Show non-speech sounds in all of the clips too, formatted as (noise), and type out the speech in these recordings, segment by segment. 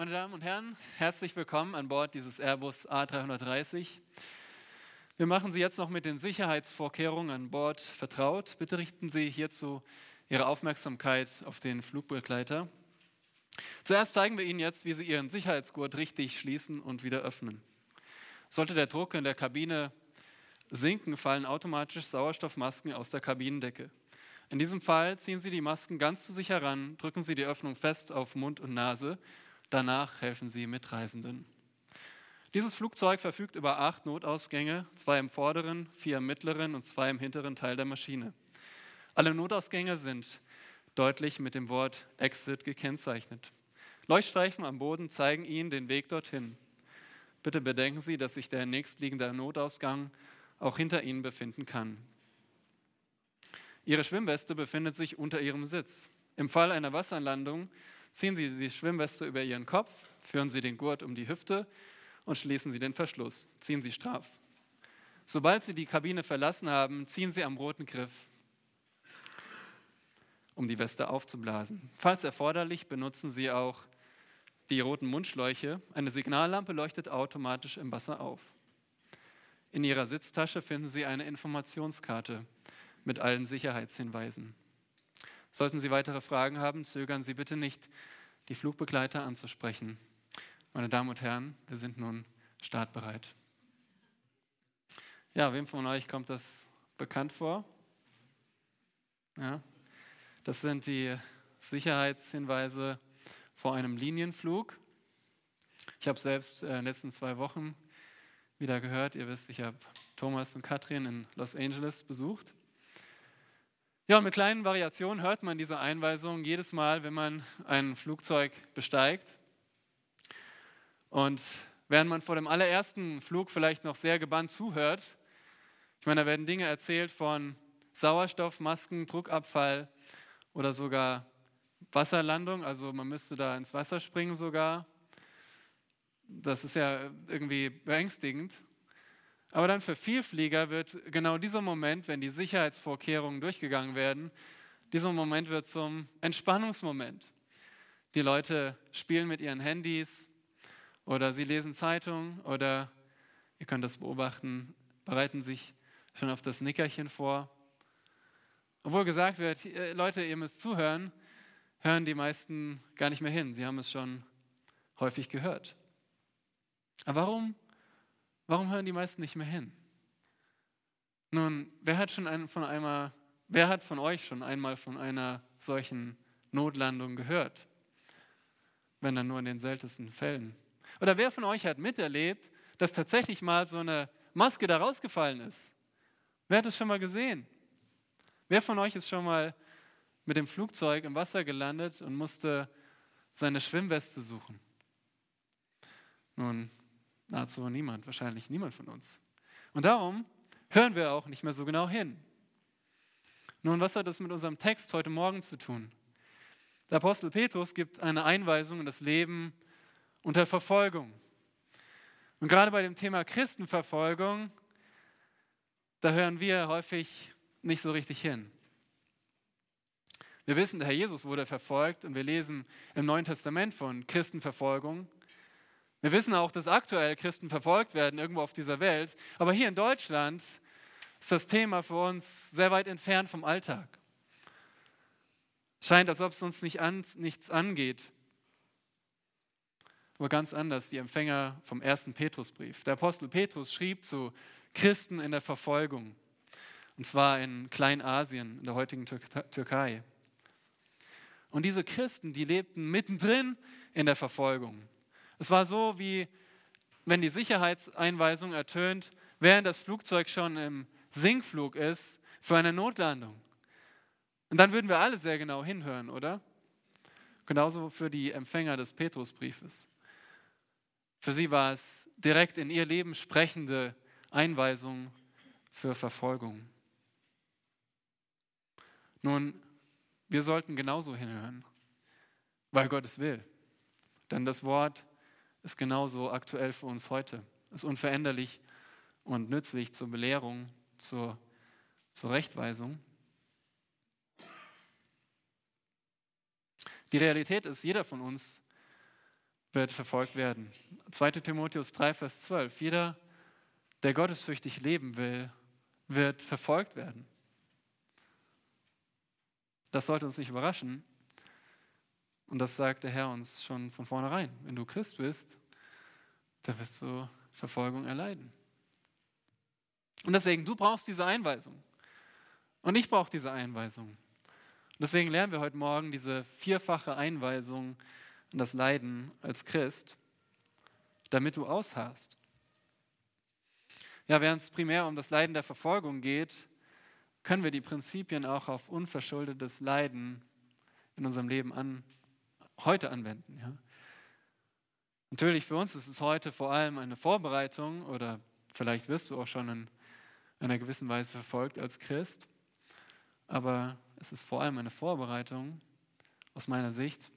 Meine Damen und Herren, herzlich willkommen an Bord dieses Airbus A330. Wir machen Sie jetzt noch mit den Sicherheitsvorkehrungen an Bord vertraut. Bitte richten Sie hierzu Ihre Aufmerksamkeit auf den Flugbegleiter. Zuerst zeigen wir Ihnen jetzt, wie Sie Ihren Sicherheitsgurt richtig schließen und wieder öffnen. Sollte der Druck in der Kabine sinken, fallen automatisch Sauerstoffmasken aus der Kabinendecke. In diesem Fall ziehen Sie die Masken ganz zu sich heran, drücken Sie die Öffnung fest auf Mund und Nase. Danach helfen Sie Mitreisenden. Dieses Flugzeug verfügt über acht Notausgänge, zwei im vorderen, vier im mittleren und zwei im hinteren Teil der Maschine. Alle Notausgänge sind deutlich mit dem Wort Exit gekennzeichnet. Leuchtstreifen am Boden zeigen Ihnen den Weg dorthin. Bitte bedenken Sie, dass sich der nächstliegende Notausgang auch hinter Ihnen befinden kann. Ihre Schwimmweste befindet sich unter Ihrem Sitz. Im Fall einer Wasserlandung ziehen Sie die Schwimmweste über Ihren Kopf, führen Sie den Gurt um die Hüfte und schließen Sie den Verschluss. Ziehen Sie straff. Sobald Sie die Kabine verlassen haben, ziehen Sie am roten Griff, um die Weste aufzublasen. Falls erforderlich, benutzen Sie auch die roten Mundschläuche. Eine Signallampe leuchtet automatisch im Wasser auf. In Ihrer Sitztasche finden Sie eine Informationskarte mit allen Sicherheitshinweisen. Sollten Sie weitere Fragen haben, zögern Sie bitte nicht, die Flugbegleiter anzusprechen. Meine Damen und Herren, wir sind nun startbereit. Ja, wem von euch kommt das bekannt vor? Ja, das sind die Sicherheitshinweise vor einem Linienflug. Ich habe selbst äh, in den letzten zwei Wochen wieder gehört, ihr wisst, ich habe Thomas und Katrin in Los Angeles besucht. Ja, mit kleinen Variationen hört man diese Einweisung jedes Mal, wenn man ein Flugzeug besteigt. Und während man vor dem allerersten Flug vielleicht noch sehr gebannt zuhört, ich meine, da werden Dinge erzählt von Sauerstoffmasken, Druckabfall oder sogar Wasserlandung, also man müsste da ins Wasser springen sogar. Das ist ja irgendwie beängstigend. Aber dann für Vielflieger wird genau dieser Moment, wenn die Sicherheitsvorkehrungen durchgegangen werden, dieser Moment wird zum Entspannungsmoment. Die Leute spielen mit ihren Handys oder sie lesen Zeitungen oder ihr könnt das beobachten, bereiten sich schon auf das Nickerchen vor. Obwohl gesagt wird, äh, Leute, ihr müsst zuhören, hören die meisten gar nicht mehr hin. Sie haben es schon häufig gehört. Aber warum Warum hören die meisten nicht mehr hin? Nun, wer hat schon von einmal, wer hat von euch schon einmal von einer solchen Notlandung gehört? Wenn dann nur in den seltensten Fällen. Oder wer von euch hat miterlebt, dass tatsächlich mal so eine Maske da rausgefallen ist? Wer hat es schon mal gesehen? Wer von euch ist schon mal mit dem Flugzeug im Wasser gelandet und musste seine Schwimmweste suchen? Nun, Nahezu niemand, wahrscheinlich niemand von uns. Und darum hören wir auch nicht mehr so genau hin. Nun, was hat das mit unserem Text heute Morgen zu tun? Der Apostel Petrus gibt eine Einweisung in das Leben unter Verfolgung. Und gerade bei dem Thema Christenverfolgung, da hören wir häufig nicht so richtig hin. Wir wissen, der Herr Jesus wurde verfolgt und wir lesen im Neuen Testament von Christenverfolgung. Wir wissen auch, dass aktuell Christen verfolgt werden irgendwo auf dieser Welt. Aber hier in Deutschland ist das Thema für uns sehr weit entfernt vom Alltag. Scheint, als ob es uns nicht an, nichts angeht. Aber ganz anders, die Empfänger vom ersten Petrusbrief. Der Apostel Petrus schrieb zu Christen in der Verfolgung. Und zwar in Kleinasien, in der heutigen Türkei. Und diese Christen, die lebten mittendrin in der Verfolgung. Es war so, wie wenn die Sicherheitseinweisung ertönt, während das Flugzeug schon im Sinkflug ist für eine Notlandung. Und dann würden wir alle sehr genau hinhören, oder? Genauso für die Empfänger des Petrusbriefes. Für sie war es direkt in ihr Leben sprechende Einweisung für Verfolgung. Nun, wir sollten genauso hinhören, weil Gott es will. Denn das Wort ist genauso aktuell für uns heute. Ist unveränderlich und nützlich zur Belehrung, zur, zur Rechtweisung. Die Realität ist, jeder von uns wird verfolgt werden. 2 Timotheus 3, Vers 12. Jeder, der gottesfürchtig leben will, wird verfolgt werden. Das sollte uns nicht überraschen. Und das sagt der Herr uns schon von vornherein. Wenn du Christ bist, dann wirst du Verfolgung erleiden. Und deswegen, du brauchst diese Einweisung. Und ich brauche diese Einweisung. Und deswegen lernen wir heute Morgen diese vierfache Einweisung in das Leiden als Christ, damit du ausharrst. Ja, während es primär um das Leiden der Verfolgung geht, können wir die Prinzipien auch auf unverschuldetes Leiden in unserem Leben an, heute anwenden. Ja. Natürlich für uns ist es heute vor allem eine Vorbereitung oder vielleicht wirst du auch schon in einer gewissen Weise verfolgt als Christ, aber es ist vor allem eine Vorbereitung aus meiner Sicht,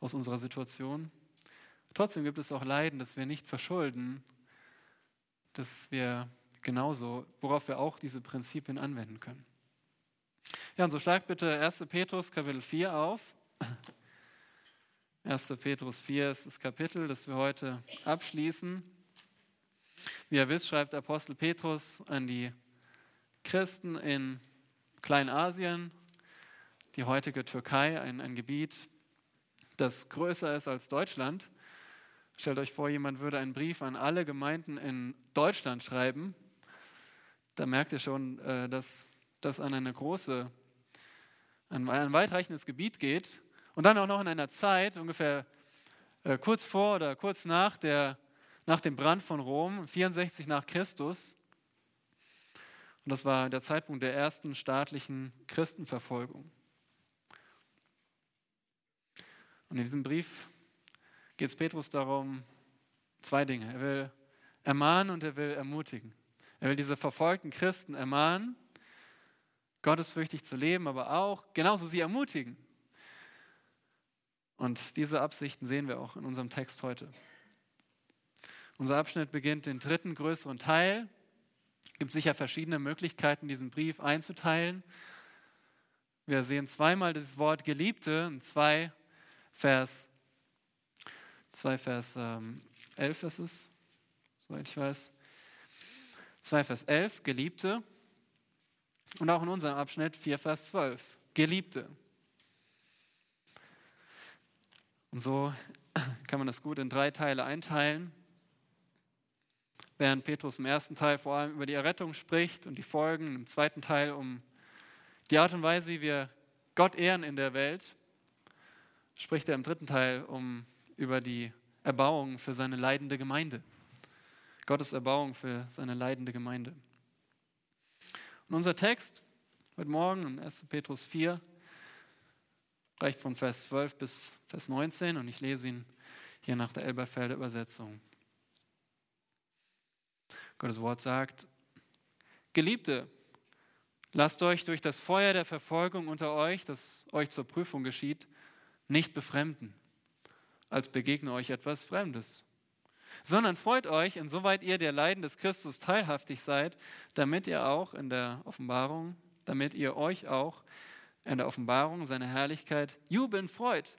aus unserer Situation. Trotzdem gibt es auch Leiden, das wir nicht verschulden, dass wir genauso, worauf wir auch diese Prinzipien anwenden können. Ja, und so schlag bitte 1. Petrus Kapitel 4 auf. 1. Petrus 4 ist das Kapitel, das wir heute abschließen. Wie ihr wisst, schreibt Apostel Petrus an die Christen in Kleinasien, die heutige Türkei, ein, ein Gebiet, das größer ist als Deutschland. Stellt euch vor, jemand würde einen Brief an alle Gemeinden in Deutschland schreiben da merkt ihr schon, äh, dass das an eine große, an ein weitreichendes Gebiet geht. Und dann auch noch in einer Zeit, ungefähr äh, kurz vor oder kurz nach, der, nach dem Brand von Rom, 64 nach Christus. Und das war der Zeitpunkt der ersten staatlichen Christenverfolgung. Und in diesem Brief geht es Petrus darum, zwei Dinge. Er will ermahnen und er will ermutigen. Er will diese verfolgten Christen ermahnen, gottesfürchtig zu leben, aber auch genauso sie ermutigen. Und diese Absichten sehen wir auch in unserem Text heute. Unser Abschnitt beginnt den dritten größeren Teil. Es gibt sicher verschiedene Möglichkeiten, diesen Brief einzuteilen. Wir sehen zweimal das Wort Geliebte in 2 Vers, 2 Vers ähm, 11 ist es, soweit ich weiß. 2 Vers 11, Geliebte. Und auch in unserem Abschnitt 4 Vers 12, Geliebte. Und so (clears throat) kann man das gut in drei Teile einteilen. Während Petrus im ersten Teil vor allem über die Errettung spricht und die Folgen, im zweiten Teil um die Art und Weise, wie wir Gott ehren in der Welt, spricht er im dritten Teil um, über die Erbauung für seine leidende Gemeinde. Gottes Erbauung für seine leidende Gemeinde. Und unser Text heute Morgen in 1. Petrus 4 reicht von Vers 12 bis Vers 19 und ich lese ihn hier nach der Elberfelder Übersetzung. Gottes Wort sagt, Geliebte, lasst euch durch das Feuer der Verfolgung unter euch, das euch zur Prüfung geschieht, nicht befremden, als begegne euch etwas Fremdes sondern freut euch, insoweit ihr der Leiden des Christus teilhaftig seid, damit ihr auch in der Offenbarung, damit ihr euch auch in der Offenbarung seiner Herrlichkeit jubeln freut.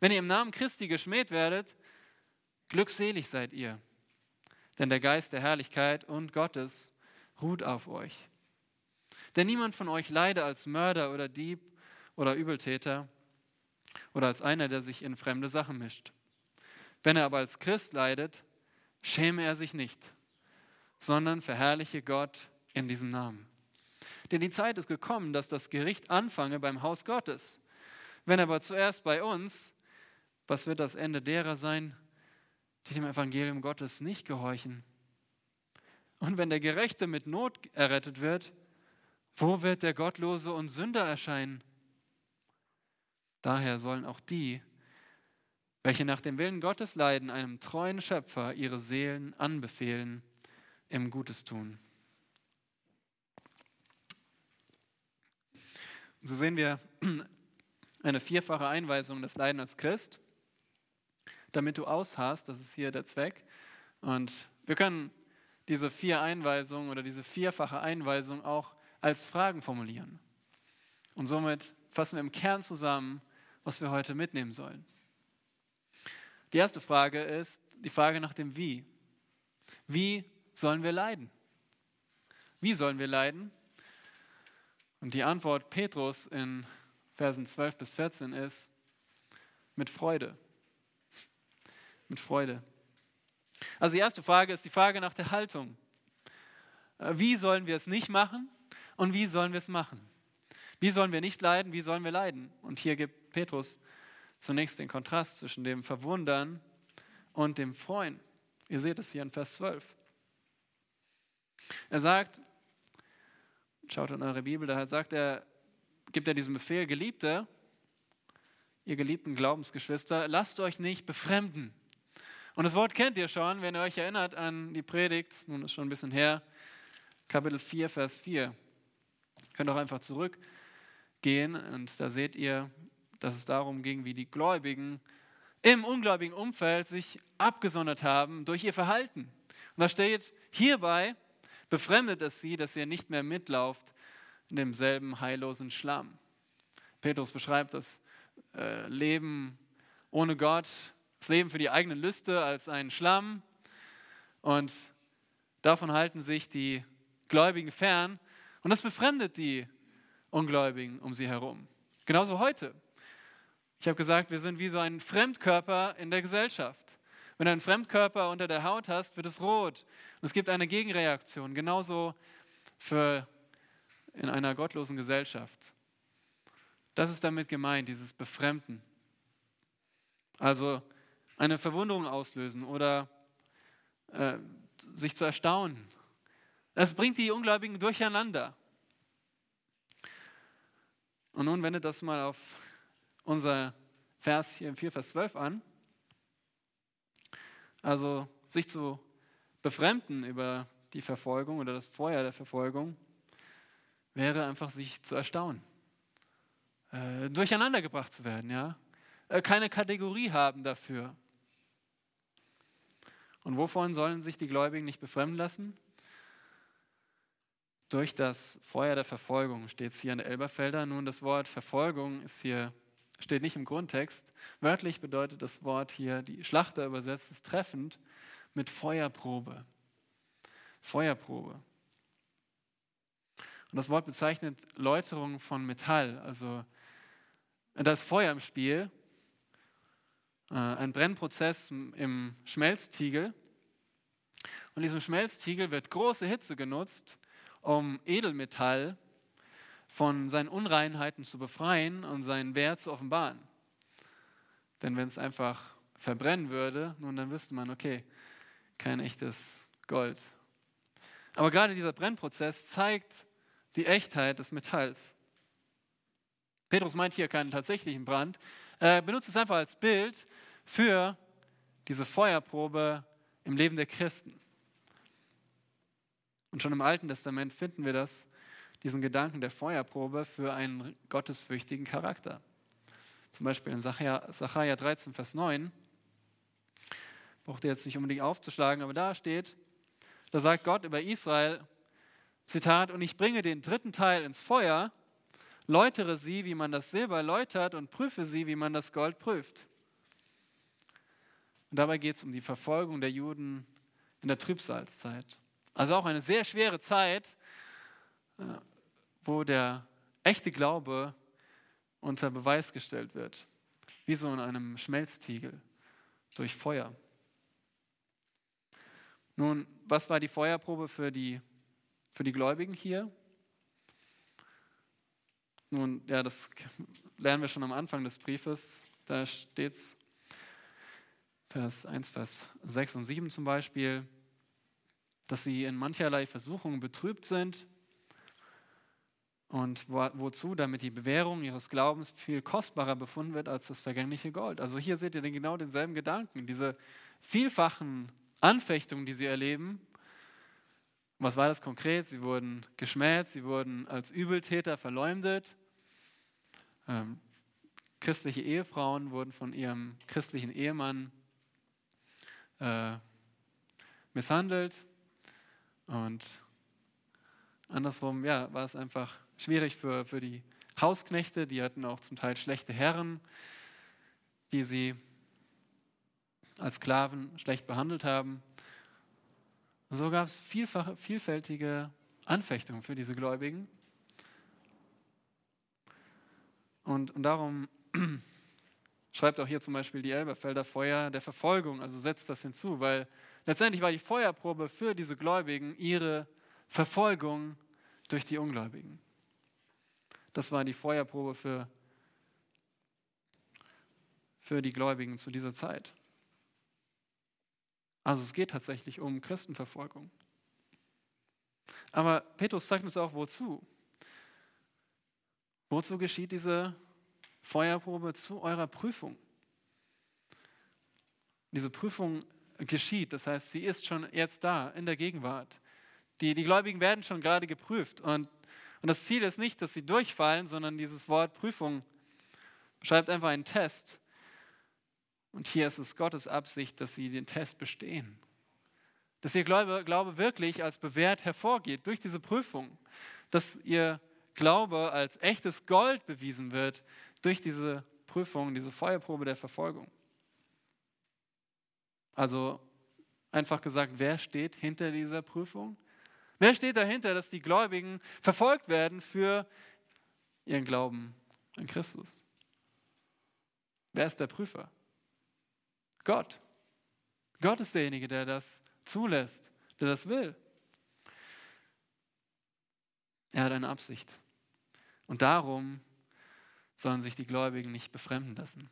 Wenn ihr im Namen Christi geschmäht werdet, glückselig seid ihr, denn der Geist der Herrlichkeit und Gottes ruht auf euch. Denn niemand von euch leide als Mörder oder Dieb oder Übeltäter oder als einer, der sich in fremde Sachen mischt wenn er aber als Christ leidet, schäme er sich nicht, sondern verherrliche Gott in diesem Namen. Denn die Zeit ist gekommen, dass das Gericht anfange beim Haus Gottes. Wenn aber zuerst bei uns, was wird das Ende derer sein, die dem Evangelium Gottes nicht gehorchen? Und wenn der Gerechte mit Not errettet wird, wo wird der Gottlose und Sünder erscheinen? Daher sollen auch die, welche nach dem Willen Gottes leiden, einem treuen Schöpfer ihre Seelen anbefehlen im Gutes tun. So sehen wir (clears throat) eine vierfache Einweisung des Leiden als Christ, damit du ausharrst, das ist hier der Zweck. Und wir können diese vier Einweisungen oder diese vierfache Einweisung auch als Fragen formulieren. Und somit fassen wir im Kern zusammen, was wir heute mitnehmen sollen. Die erste Frage ist die Frage nach dem Wie. Wie sollen wir leiden? Wie sollen wir leiden? Und die Antwort Petrus in Versen 12 bis 14 ist mit Freude. Mit Freude. Also die erste Frage ist die Frage nach der Haltung. Äh, wie sollen wir es nicht machen und wie sollen wir es machen? Wie sollen wir nicht leiden, wie sollen wir leiden? Und hier gibt Petrus zunächst den Kontrast zwischen dem Verwundern und dem Freuen. Ihr seht es hier in Vers 12. Er sagt, schaut in eure Bibel, daher sagt er, gibt er diesen Befehl, Geliebte, ihr geliebten Glaubensgeschwister, lasst euch nicht befremden. Und das Wort kennt ihr schon, wenn ihr euch erinnert an die Predigt, nun ist schon ein bisschen her, Kapitel 4, Vers 4. Ihr könnt auch einfach zurückgehen und da seht ihr, dass es darum ging, wie die Gläubigen im ungläubigen Umfeld sich abgesondert haben durch ihr Verhalten. Und da steht, hierbei befremdet es sie, dass ihr nicht mehr mitlauft in demselben heillosen Schlamm. Petrus beschreibt das äh, Leben ohne Gott, das Leben für die eigenen Lüste als einen Schlamm. Und davon halten sich die Gläubigen fern. Und das befremdet die Ungläubigen um sie herum. Genauso heute. Ich habe gesagt, wir sind wie so ein Fremdkörper in der Gesellschaft. Wenn du einen Fremdkörper unter der Haut hast, wird es rot. Und es gibt eine Gegenreaktion, genauso für in einer gottlosen Gesellschaft. Das ist damit gemeint, dieses Befremden. Also eine Verwunderung auslösen oder äh, sich zu erstaunen. Das bringt die Ungläubigen durcheinander. Und nun wendet das mal auf unser Vers hier im 4, Vers 12 an. Also sich zu befremden über die Verfolgung oder das Feuer der Verfolgung wäre einfach sich zu erstaunen, äh, durcheinander gebracht zu werden, ja, äh, keine Kategorie haben dafür. Und wovon sollen sich die Gläubigen nicht befremden lassen? Durch das Feuer der Verfolgung steht es hier in der Elberfelder. Nun, das Wort Verfolgung ist hier steht nicht im Grundtext. Wörtlich bedeutet das Wort hier, die Schlachter übersetzt es treffend, mit Feuerprobe. Feuerprobe. Und das Wort bezeichnet Läuterung von Metall, also da ist Feuer im Spiel, äh, ein Brennprozess im Schmelztiegel. Und in diesem Schmelztiegel wird große Hitze genutzt, um Edelmetall von seinen Unreinheiten zu befreien und seinen Wert zu offenbaren. Denn wenn es einfach verbrennen würde, nun dann wüsste man, okay, kein echtes Gold. Aber gerade dieser Brennprozess zeigt die Echtheit des Metalls. Petrus meint hier keinen tatsächlichen Brand, er benutzt es einfach als Bild für diese Feuerprobe im Leben der Christen. Und schon im Alten Testament finden wir das diesen Gedanken der Feuerprobe für einen gottesfürchtigen Charakter. Zum Beispiel in Sacharja 13, Vers 9. Braucht ihr jetzt nicht unbedingt aufzuschlagen, aber da steht, da sagt Gott über Israel, Zitat, und ich bringe den dritten Teil ins Feuer, läutere sie, wie man das Silber läutert, und prüfe sie, wie man das Gold prüft. Und dabei geht es um die Verfolgung der Juden in der Trübsalzeit. Also auch eine sehr schwere Zeit, wo der echte Glaube unter Beweis gestellt wird, wie so in einem Schmelztiegel durch Feuer. Nun, was war die Feuerprobe für die, für die Gläubigen hier? Nun, ja, das lernen wir schon am Anfang des Briefes. Da steht es, Vers 1, Vers 6 und 7 zum Beispiel, dass sie in mancherlei Versuchungen betrübt sind und wo, wozu? Damit die Bewährung ihres Glaubens viel kostbarer befunden wird als das vergängliche Gold. Also hier seht ihr genau denselben Gedanken, diese vielfachen Anfechtungen, die sie erleben. Was war das konkret? Sie wurden geschmäht, sie wurden als Übeltäter verleumdet. Ähm, christliche Ehefrauen wurden von ihrem christlichen Ehemann äh, misshandelt. Und andersrum, ja, war es einfach schwierig für, für die Hausknechte, die hatten auch zum Teil schlechte Herren, die sie als Sklaven schlecht behandelt haben. so gab es vielfältige Anfechtungen für diese Gläubigen. Und, und darum (clears throat) schreibt auch hier zum Beispiel die Elberfelder Feuer der Verfolgung, also setzt das hinzu, weil letztendlich war die Feuerprobe für diese Gläubigen ihre Verfolgung durch die Ungläubigen. Das war die Feuerprobe für, für die Gläubigen zu dieser Zeit. Also es geht tatsächlich um Christenverfolgung. Aber Petrus zeigt uns auch, wozu. Wozu geschieht diese Feuerprobe? Zu eurer Prüfung. Diese Prüfung geschieht, das heißt, sie ist schon jetzt da, in der Gegenwart. Die, die Gläubigen werden schon gerade geprüft. Und, und das Ziel ist nicht, dass sie durchfallen, sondern dieses Wort Prüfung beschreibt einfach einen Test. Und hier ist es Gottes Absicht, dass sie den Test bestehen. Dass ihr Glaube, Glaube wirklich als bewährt hervorgeht durch diese Prüfung. Dass ihr Glaube als echtes Gold bewiesen wird durch diese Prüfung, diese Feuerprobe der Verfolgung. Also einfach gesagt, wer steht hinter dieser Prüfung? Wer steht dahinter, dass die Gläubigen verfolgt werden für ihren Glauben an Christus? Wer ist der Prüfer? Gott. Gott ist derjenige, der das zulässt, der das will. Er hat eine Absicht. Und darum sollen sich die Gläubigen nicht befremden lassen.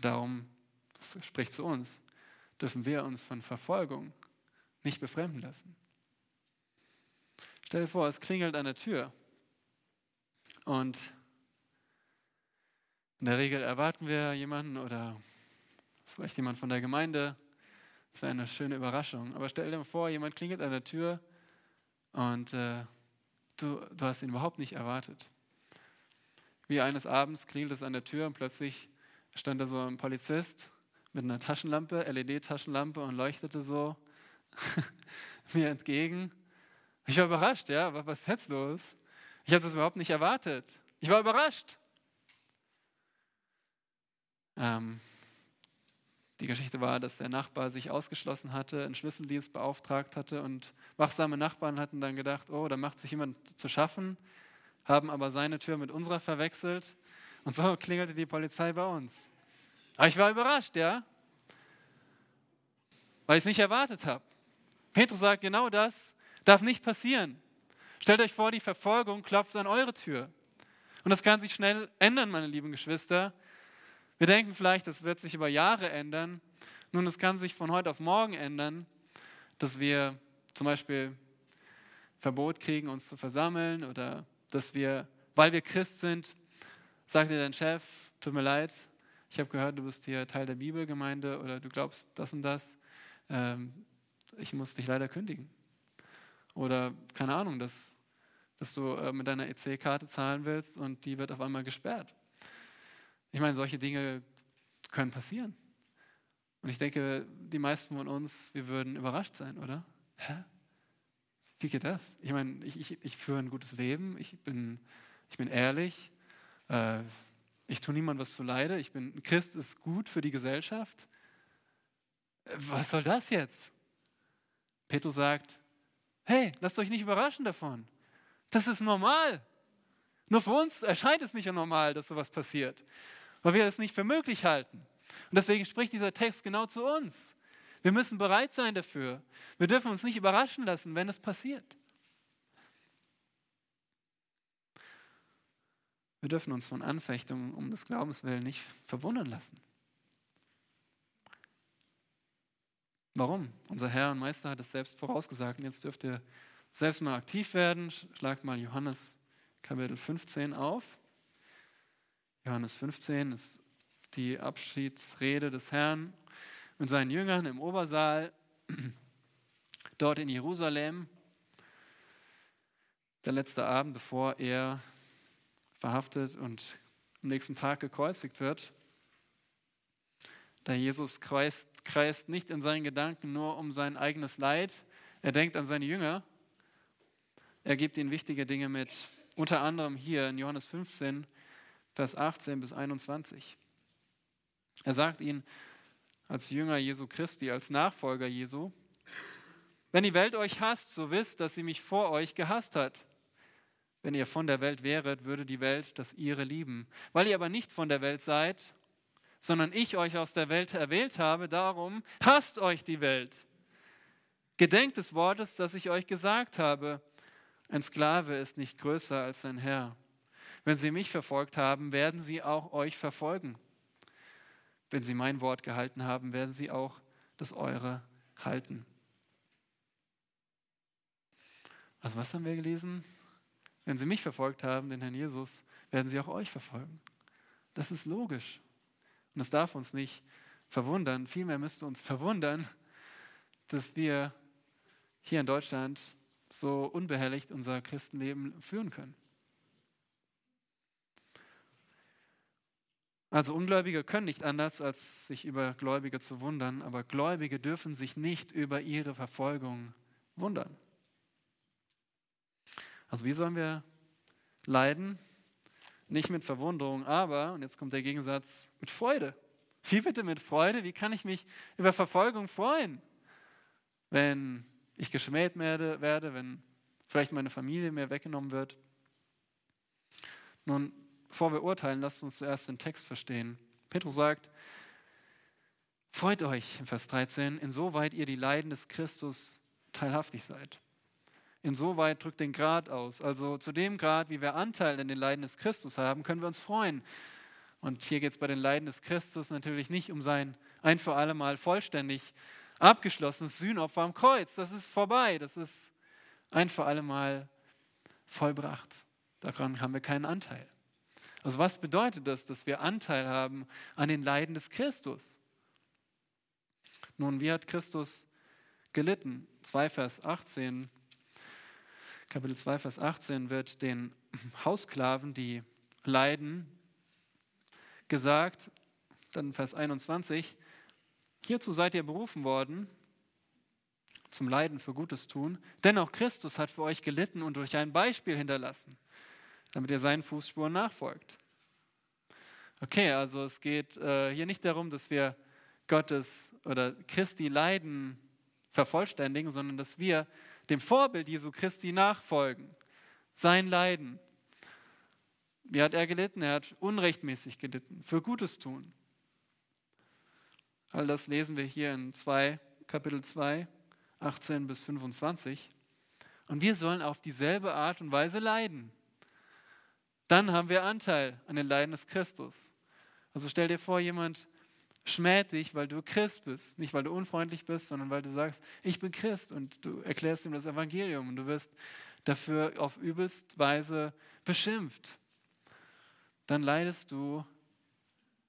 Darum, das spricht zu uns, dürfen wir uns von Verfolgung nicht befremden lassen. Stell dir vor, es klingelt an der Tür und in der Regel erwarten wir jemanden oder ist vielleicht jemand von der Gemeinde. Das wäre eine schöne Überraschung. Aber stell dir vor, jemand klingelt an der Tür und äh, du, du hast ihn überhaupt nicht erwartet. Wie eines Abends klingelt es an der Tür und plötzlich stand da so ein Polizist mit einer Taschenlampe, LED-Taschenlampe und leuchtete so (laughs) mir entgegen. Ich war überrascht, ja, was ist jetzt los? Ich habe das überhaupt nicht erwartet. Ich war überrascht. Ähm, die Geschichte war, dass der Nachbar sich ausgeschlossen hatte, einen Schlüsseldienst beauftragt hatte und wachsame Nachbarn hatten dann gedacht, oh, da macht sich jemand zu schaffen, haben aber seine Tür mit unserer verwechselt und so (laughs) klingelte die Polizei bei uns. Aber ich war überrascht, ja, weil ich es nicht erwartet habe. Petrus sagt genau das, Darf nicht passieren. Stellt euch vor, die Verfolgung klopft an eure Tür. Und das kann sich schnell ändern, meine lieben Geschwister. Wir denken vielleicht, das wird sich über Jahre ändern. Nun, es kann sich von heute auf morgen ändern, dass wir zum Beispiel Verbot kriegen, uns zu versammeln oder dass wir, weil wir Christ sind, sagt dir dein Chef, tut mir leid, ich habe gehört, du bist hier Teil der Bibelgemeinde oder du glaubst das und das, ähm, ich muss dich leider kündigen. Oder keine Ahnung, dass, dass du äh, mit deiner EC-Karte zahlen willst und die wird auf einmal gesperrt. Ich meine, solche Dinge können passieren. Und ich denke, die meisten von uns, wir würden überrascht sein, oder? Hä? Wie geht das? Ich meine, ich, ich, ich führe ein gutes Leben, ich bin, ich bin ehrlich, äh, ich tue niemandem was zu leide, ich bin, Christ ist gut für die Gesellschaft. Äh, was soll das jetzt? Petrus sagt, Hey, lasst euch nicht überraschen davon. Das ist normal. Nur für uns erscheint es nicht normal, dass sowas passiert, weil wir es nicht für möglich halten. Und deswegen spricht dieser Text genau zu uns. Wir müssen bereit sein dafür. Wir dürfen uns nicht überraschen lassen, wenn es passiert. Wir dürfen uns von Anfechtungen um des Glaubens willen nicht verwundern lassen. Warum? Unser Herr und Meister hat es selbst vorausgesagt. Und jetzt dürft ihr selbst mal aktiv werden. Schlagt mal Johannes Kapitel 15 auf. Johannes 15 ist die Abschiedsrede des Herrn mit seinen Jüngern im Obersaal, (clears throat) dort in Jerusalem. Der letzte Abend, bevor er verhaftet und am nächsten Tag gekreuzigt wird. Da Jesus kreist, kreist nicht in seinen Gedanken nur um sein eigenes Leid, er denkt an seine Jünger. Er gibt ihnen wichtige Dinge mit, unter anderem hier in Johannes 15, Vers 18 bis 21. Er sagt ihnen, als Jünger Jesu Christi, als Nachfolger Jesu. Wenn die Welt euch hasst, so wisst, dass sie mich vor euch gehasst hat. Wenn ihr von der Welt wäret, würde die Welt das ihre lieben. Weil ihr aber nicht von der Welt seid, sondern ich euch aus der Welt erwählt habe, darum hasst euch die Welt. Gedenkt des Wortes, das ich euch gesagt habe. Ein Sklave ist nicht größer als sein Herr. Wenn sie mich verfolgt haben, werden sie auch euch verfolgen. Wenn sie mein Wort gehalten haben, werden sie auch das eure halten. Also was haben wir gelesen? Wenn sie mich verfolgt haben, den Herrn Jesus, werden sie auch euch verfolgen. Das ist logisch. Und es darf uns nicht verwundern. Vielmehr müsste uns verwundern, dass wir hier in Deutschland so unbehelligt unser Christenleben führen können. Also Ungläubige können nicht anders, als sich über Gläubige zu wundern, aber Gläubige dürfen sich nicht über ihre Verfolgung wundern. Also wie sollen wir leiden? Nicht mit Verwunderung, aber, und jetzt kommt der Gegensatz, mit Freude. Wie bitte mit Freude? Wie kann ich mich über Verfolgung freuen? Wenn ich geschmäht werde, werde wenn vielleicht meine Familie mir weggenommen wird. Nun, bevor wir urteilen, lasst uns zuerst den Text verstehen. Petrus sagt, freut euch, Vers 13, insoweit ihr die Leiden des Christus teilhaftig seid. Insoweit drückt den Grad aus. Also zu dem Grad, wie wir Anteil an den Leiden des Christus haben, können wir uns freuen. Und hier geht es bei den Leiden des Christus natürlich nicht um sein ein für alle Mal vollständig abgeschlossenes Sühnopfer am Kreuz. Das ist vorbei. Das ist ein für alle Mal vollbracht. Daran haben wir keinen Anteil. Also was bedeutet das, dass wir Anteil haben an den Leiden des Christus? Nun, wie hat Christus gelitten? 2 Vers 18, Kapitel 2 Vers 18 wird den Haussklaven, die leiden, gesagt, dann Vers 21, hierzu seid ihr berufen worden, zum Leiden für Gutes tun, denn auch Christus hat für euch gelitten und durch ein Beispiel hinterlassen damit ihr seinen Fußspuren nachfolgt. Okay, also es geht äh, hier nicht darum, dass wir Gottes oder Christi Leiden vervollständigen, sondern dass wir dem Vorbild Jesu Christi nachfolgen. Sein Leiden. Wie hat er gelitten? Er hat unrechtmäßig gelitten, für Gutes tun. All das lesen wir hier in 2, Kapitel 2, 18 bis 25. Und wir sollen auf dieselbe Art und Weise leiden dann haben wir Anteil an den Leiden des Christus. Also stell dir vor, jemand schmäht dich, weil du Christ bist. Nicht, weil du unfreundlich bist, sondern weil du sagst, ich bin Christ und du erklärst ihm das Evangelium und du wirst dafür auf übelst Weise beschimpft. Dann leidest du,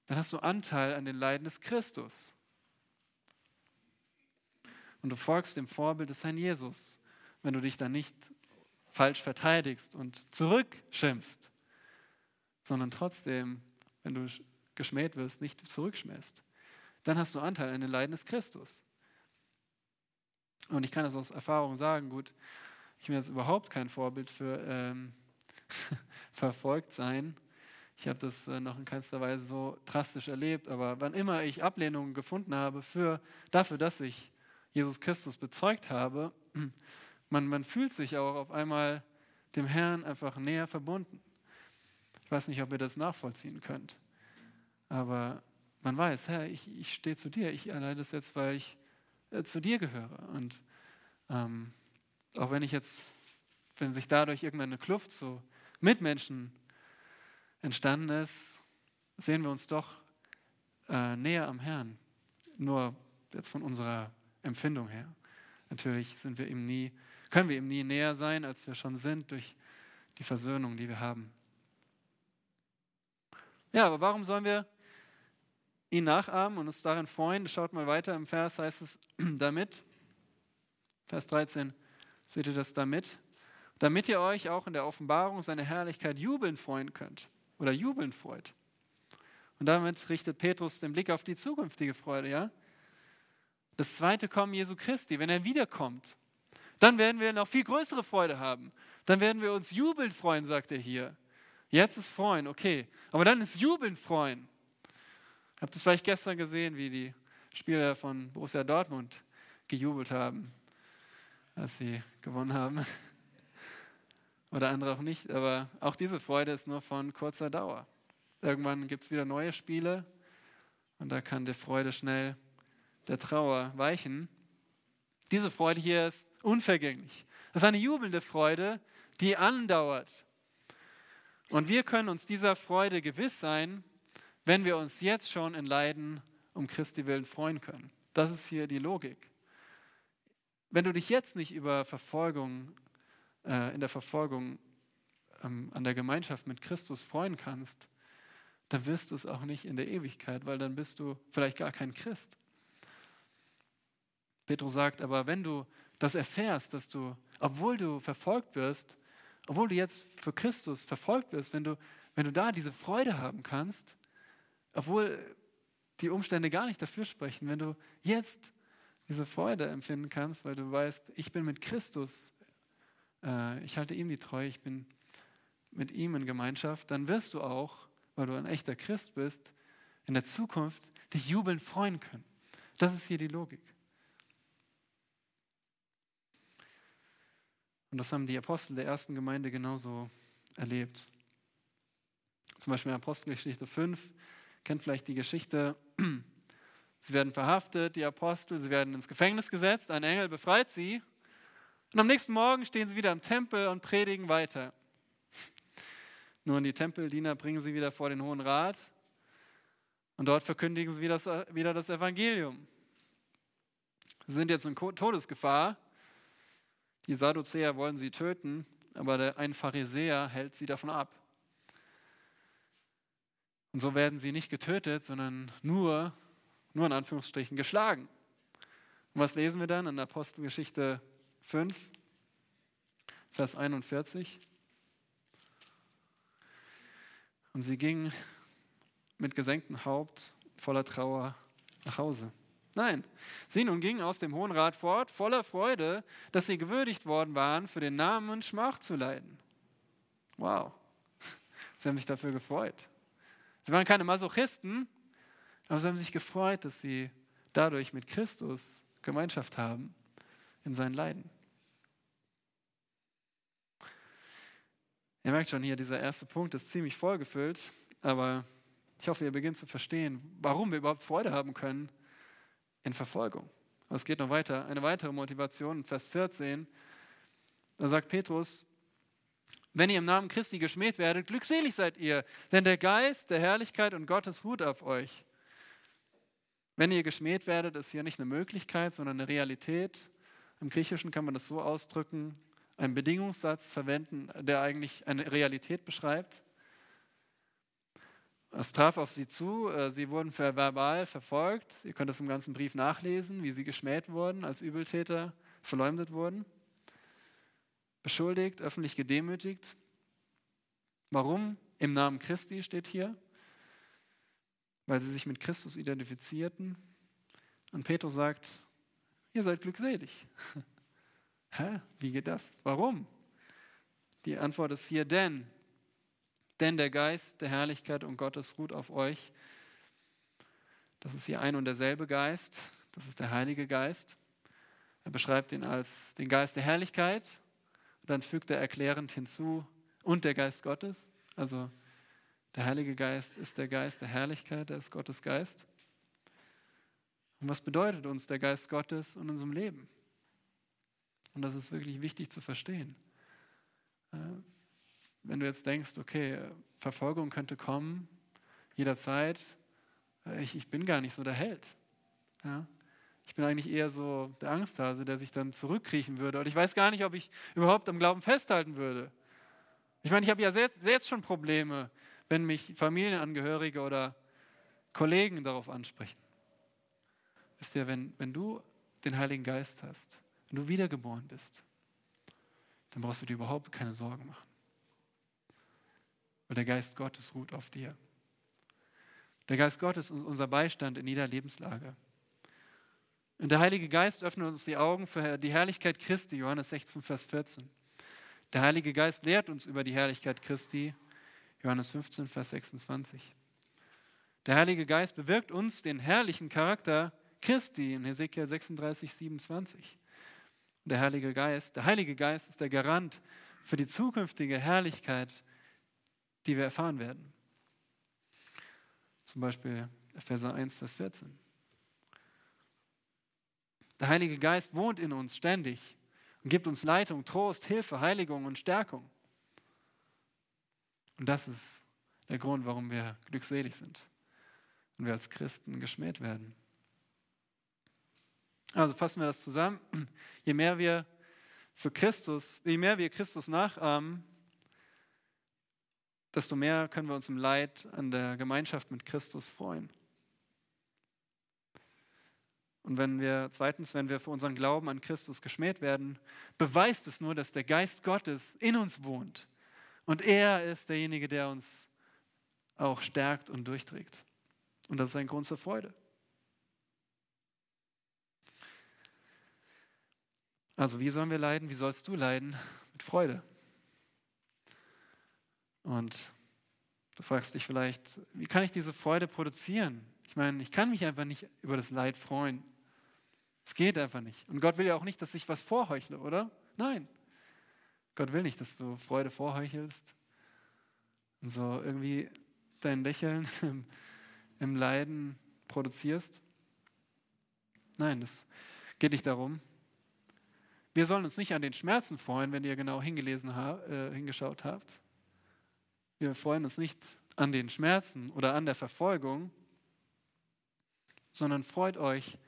dann hast du Anteil an den Leiden des Christus. Und du folgst dem Vorbild des Herrn Jesus, wenn du dich dann nicht falsch verteidigst und zurückschimpfst sondern trotzdem, wenn du geschmäht wirst, nicht zurückschmähst, dann hast du Anteil an den Leiden des Christus. Und ich kann das aus Erfahrung sagen, gut, ich bin jetzt überhaupt kein Vorbild für ähm, (laughs) verfolgt sein. Ich habe das äh, noch in keinster Weise so drastisch erlebt, aber wann immer ich Ablehnungen gefunden habe für, dafür, dass ich Jesus Christus bezeugt habe, (clears throat) man, man fühlt sich auch auf einmal dem Herrn einfach näher verbunden. Ich weiß nicht, ob ihr das nachvollziehen könnt. Aber man weiß, Herr, ich, ich stehe zu dir. Ich erleide das jetzt, weil ich äh, zu dir gehöre. Und ähm, auch wenn ich jetzt, wenn sich dadurch irgendeine Kluft zu Mitmenschen entstanden ist, sehen wir uns doch äh, näher am Herrn. Nur jetzt von unserer Empfindung her. Natürlich sind wir ihm nie, können wir ihm nie näher sein, als wir schon sind durch die Versöhnung, die wir haben. Ja, aber warum sollen wir ihn nachahmen und uns darin freuen? Schaut mal weiter im Vers, heißt es (clears throat) damit, Vers 13, seht ihr das damit? Damit ihr euch auch in der Offenbarung seiner Herrlichkeit jubeln freuen könnt oder jubeln freut. Und damit richtet Petrus den Blick auf die zukünftige Freude, ja? Das zweite Kommen Jesu Christi, wenn er wiederkommt, dann werden wir noch viel größere Freude haben. Dann werden wir uns jubeln freuen, sagt er hier. Jetzt ist Freuen, okay. Aber dann ist Jubeln Freuen. Habt ihr vielleicht gestern gesehen, wie die Spieler von Borussia Dortmund gejubelt haben, als sie gewonnen haben. (laughs) Oder andere auch nicht, aber auch diese Freude ist nur von kurzer Dauer. Irgendwann gibt es wieder neue Spiele und da kann die Freude schnell der Trauer weichen. Diese Freude hier ist unvergänglich. Das ist eine jubelnde Freude, die andauert. Und wir können uns dieser Freude gewiss sein, wenn wir uns jetzt schon in Leiden um Christi willen freuen können. Das ist hier die Logik. Wenn du dich jetzt nicht über Verfolgung, äh, in der Verfolgung ähm, an der Gemeinschaft mit Christus freuen kannst, dann wirst du es auch nicht in der Ewigkeit, weil dann bist du vielleicht gar kein Christ. Petrus sagt aber, wenn du das erfährst, dass du, obwohl du verfolgt wirst, obwohl du jetzt für Christus verfolgt wirst, wenn du, wenn du da diese Freude haben kannst, obwohl die Umstände gar nicht dafür sprechen, wenn du jetzt diese Freude empfinden kannst, weil du weißt, ich bin mit Christus, äh, ich halte ihm die Treue, ich bin mit ihm in Gemeinschaft, dann wirst du auch, weil du ein echter Christ bist, in der Zukunft dich jubeln freuen können. Das ist hier die Logik. Und das haben die Apostel der ersten Gemeinde genauso erlebt. Zum Beispiel in Apostelgeschichte 5, kennt vielleicht die Geschichte, (clears throat) sie werden verhaftet, die Apostel, sie werden ins Gefängnis gesetzt, ein Engel befreit sie und am nächsten Morgen stehen sie wieder im Tempel und predigen weiter. Nun, die Tempeldiener bringen sie wieder vor den Hohen Rat und dort verkündigen sie wieder das Evangelium. Sie sind jetzt in Todesgefahr die Sadduzäer wollen sie töten, aber ein Pharisäer hält sie davon ab. Und so werden sie nicht getötet, sondern nur, nur in Anführungsstrichen geschlagen. Und was lesen wir dann in Apostelgeschichte 5, Vers 41? Und sie gingen mit gesenktem Haupt voller Trauer nach Hause. Nein, sie nun gingen aus dem Hohen Rat fort, voller Freude, dass sie gewürdigt worden waren, für den Namen Schmach zu leiden. Wow, (laughs) sie haben sich dafür gefreut. Sie waren keine Masochisten, aber sie haben sich gefreut, dass sie dadurch mit Christus Gemeinschaft haben in seinen Leiden. Ihr merkt schon hier, dieser erste Punkt ist ziemlich vollgefüllt, aber ich hoffe, ihr beginnt zu verstehen, warum wir überhaupt Freude haben können in Verfolgung. es geht noch weiter. Eine weitere Motivation, Vers 14, da sagt Petrus, wenn ihr im Namen Christi geschmäht werdet, glückselig seid ihr, denn der Geist der Herrlichkeit und Gottes ruht auf euch. Wenn ihr geschmäht werdet, ist hier nicht eine Möglichkeit, sondern eine Realität. Im Griechischen kann man das so ausdrücken, einen Bedingungssatz verwenden, der eigentlich eine Realität beschreibt. Es traf auf sie zu, äh, sie wurden verbal verfolgt. Ihr könnt das im ganzen Brief nachlesen, wie sie geschmäht wurden, als Übeltäter verleumdet wurden, beschuldigt, öffentlich gedemütigt. Warum? Im Namen Christi steht hier, weil sie sich mit Christus identifizierten. Und Petrus sagt, ihr seid glückselig. (laughs) Hä? Wie geht das? Warum? Die Antwort ist hier, denn denn der Geist der Herrlichkeit und Gottes ruht auf euch. Das ist hier ein und derselbe Geist, das ist der Heilige Geist. Er beschreibt ihn als den Geist der Herrlichkeit und dann fügt er erklärend hinzu und der Geist Gottes. Also der Heilige Geist ist der Geist der Herrlichkeit, er ist Gottes Geist. Und was bedeutet uns der Geist Gottes in unserem Leben? Und das ist wirklich wichtig zu verstehen. Äh, wenn du jetzt denkst, okay, Verfolgung könnte kommen, jederzeit, äh, ich, ich bin gar nicht so der Held. Ja? Ich bin eigentlich eher so der Angsthase, der sich dann zurückkriechen würde. Und ich weiß gar nicht, ob ich überhaupt am Glauben festhalten würde. Ich meine, ich habe ja selbst, schon Probleme, wenn mich Familienangehörige oder Kollegen darauf ansprechen. Wisst ihr, wenn, wenn du den Heiligen Geist hast, wenn du wiedergeboren bist, dann brauchst du dir überhaupt keine Sorgen machen weil der Geist Gottes ruht auf dir. Der Geist Gottes ist unser Beistand in jeder Lebenslage. Und der Heilige Geist öffnet uns die Augen für die Herrlichkeit Christi, Johannes 16, Vers 14. Der Heilige Geist lehrt uns über die Herrlichkeit Christi, Johannes 15, Vers 26. Der Heilige Geist bewirkt uns, den herrlichen Charakter Christi in Hesekiel 36, 27. Und der Heilige Geist, der Heilige Geist ist der Garant für die zukünftige Herrlichkeit, die wir erfahren werden. Zum Beispiel Epheser 1, Vers 14. Der Heilige Geist wohnt in uns ständig und gibt uns Leitung, Trost, Hilfe, Heiligung und Stärkung. Und das ist der Grund, warum wir glückselig sind und wir als Christen geschmäht werden. Also fassen wir das zusammen. Je mehr wir für Christus, je mehr wir Christus nachahmen, desto mehr können wir uns im Leid an der Gemeinschaft mit Christus freuen. Und wenn wir, zweitens, wenn wir für unseren Glauben an Christus geschmäht werden, beweist es nur, dass der Geist Gottes in uns wohnt. Und er ist derjenige, der uns auch stärkt und durchträgt. Und das ist ein Grund zur Freude. Also, wie sollen wir leiden? Wie sollst du leiden? Mit Freude. Und du fragst dich vielleicht, wie kann ich diese Freude produzieren? Ich meine, ich kann mich einfach nicht über das Leid freuen. Es geht einfach nicht. Und Gott will ja auch nicht, dass ich was vorheuchle, oder? Nein. Gott will nicht, dass du Freude vorheuchelst und so irgendwie dein Lächeln (laughs) im, im Leiden produzierst. Nein, das geht nicht darum. Wir sollen uns nicht an den Schmerzen freuen, wenn ihr genau hingelesen, äh, hingeschaut habt. Wir freuen uns nicht an den Schmerzen oder an der Verfolgung, sondern freut euch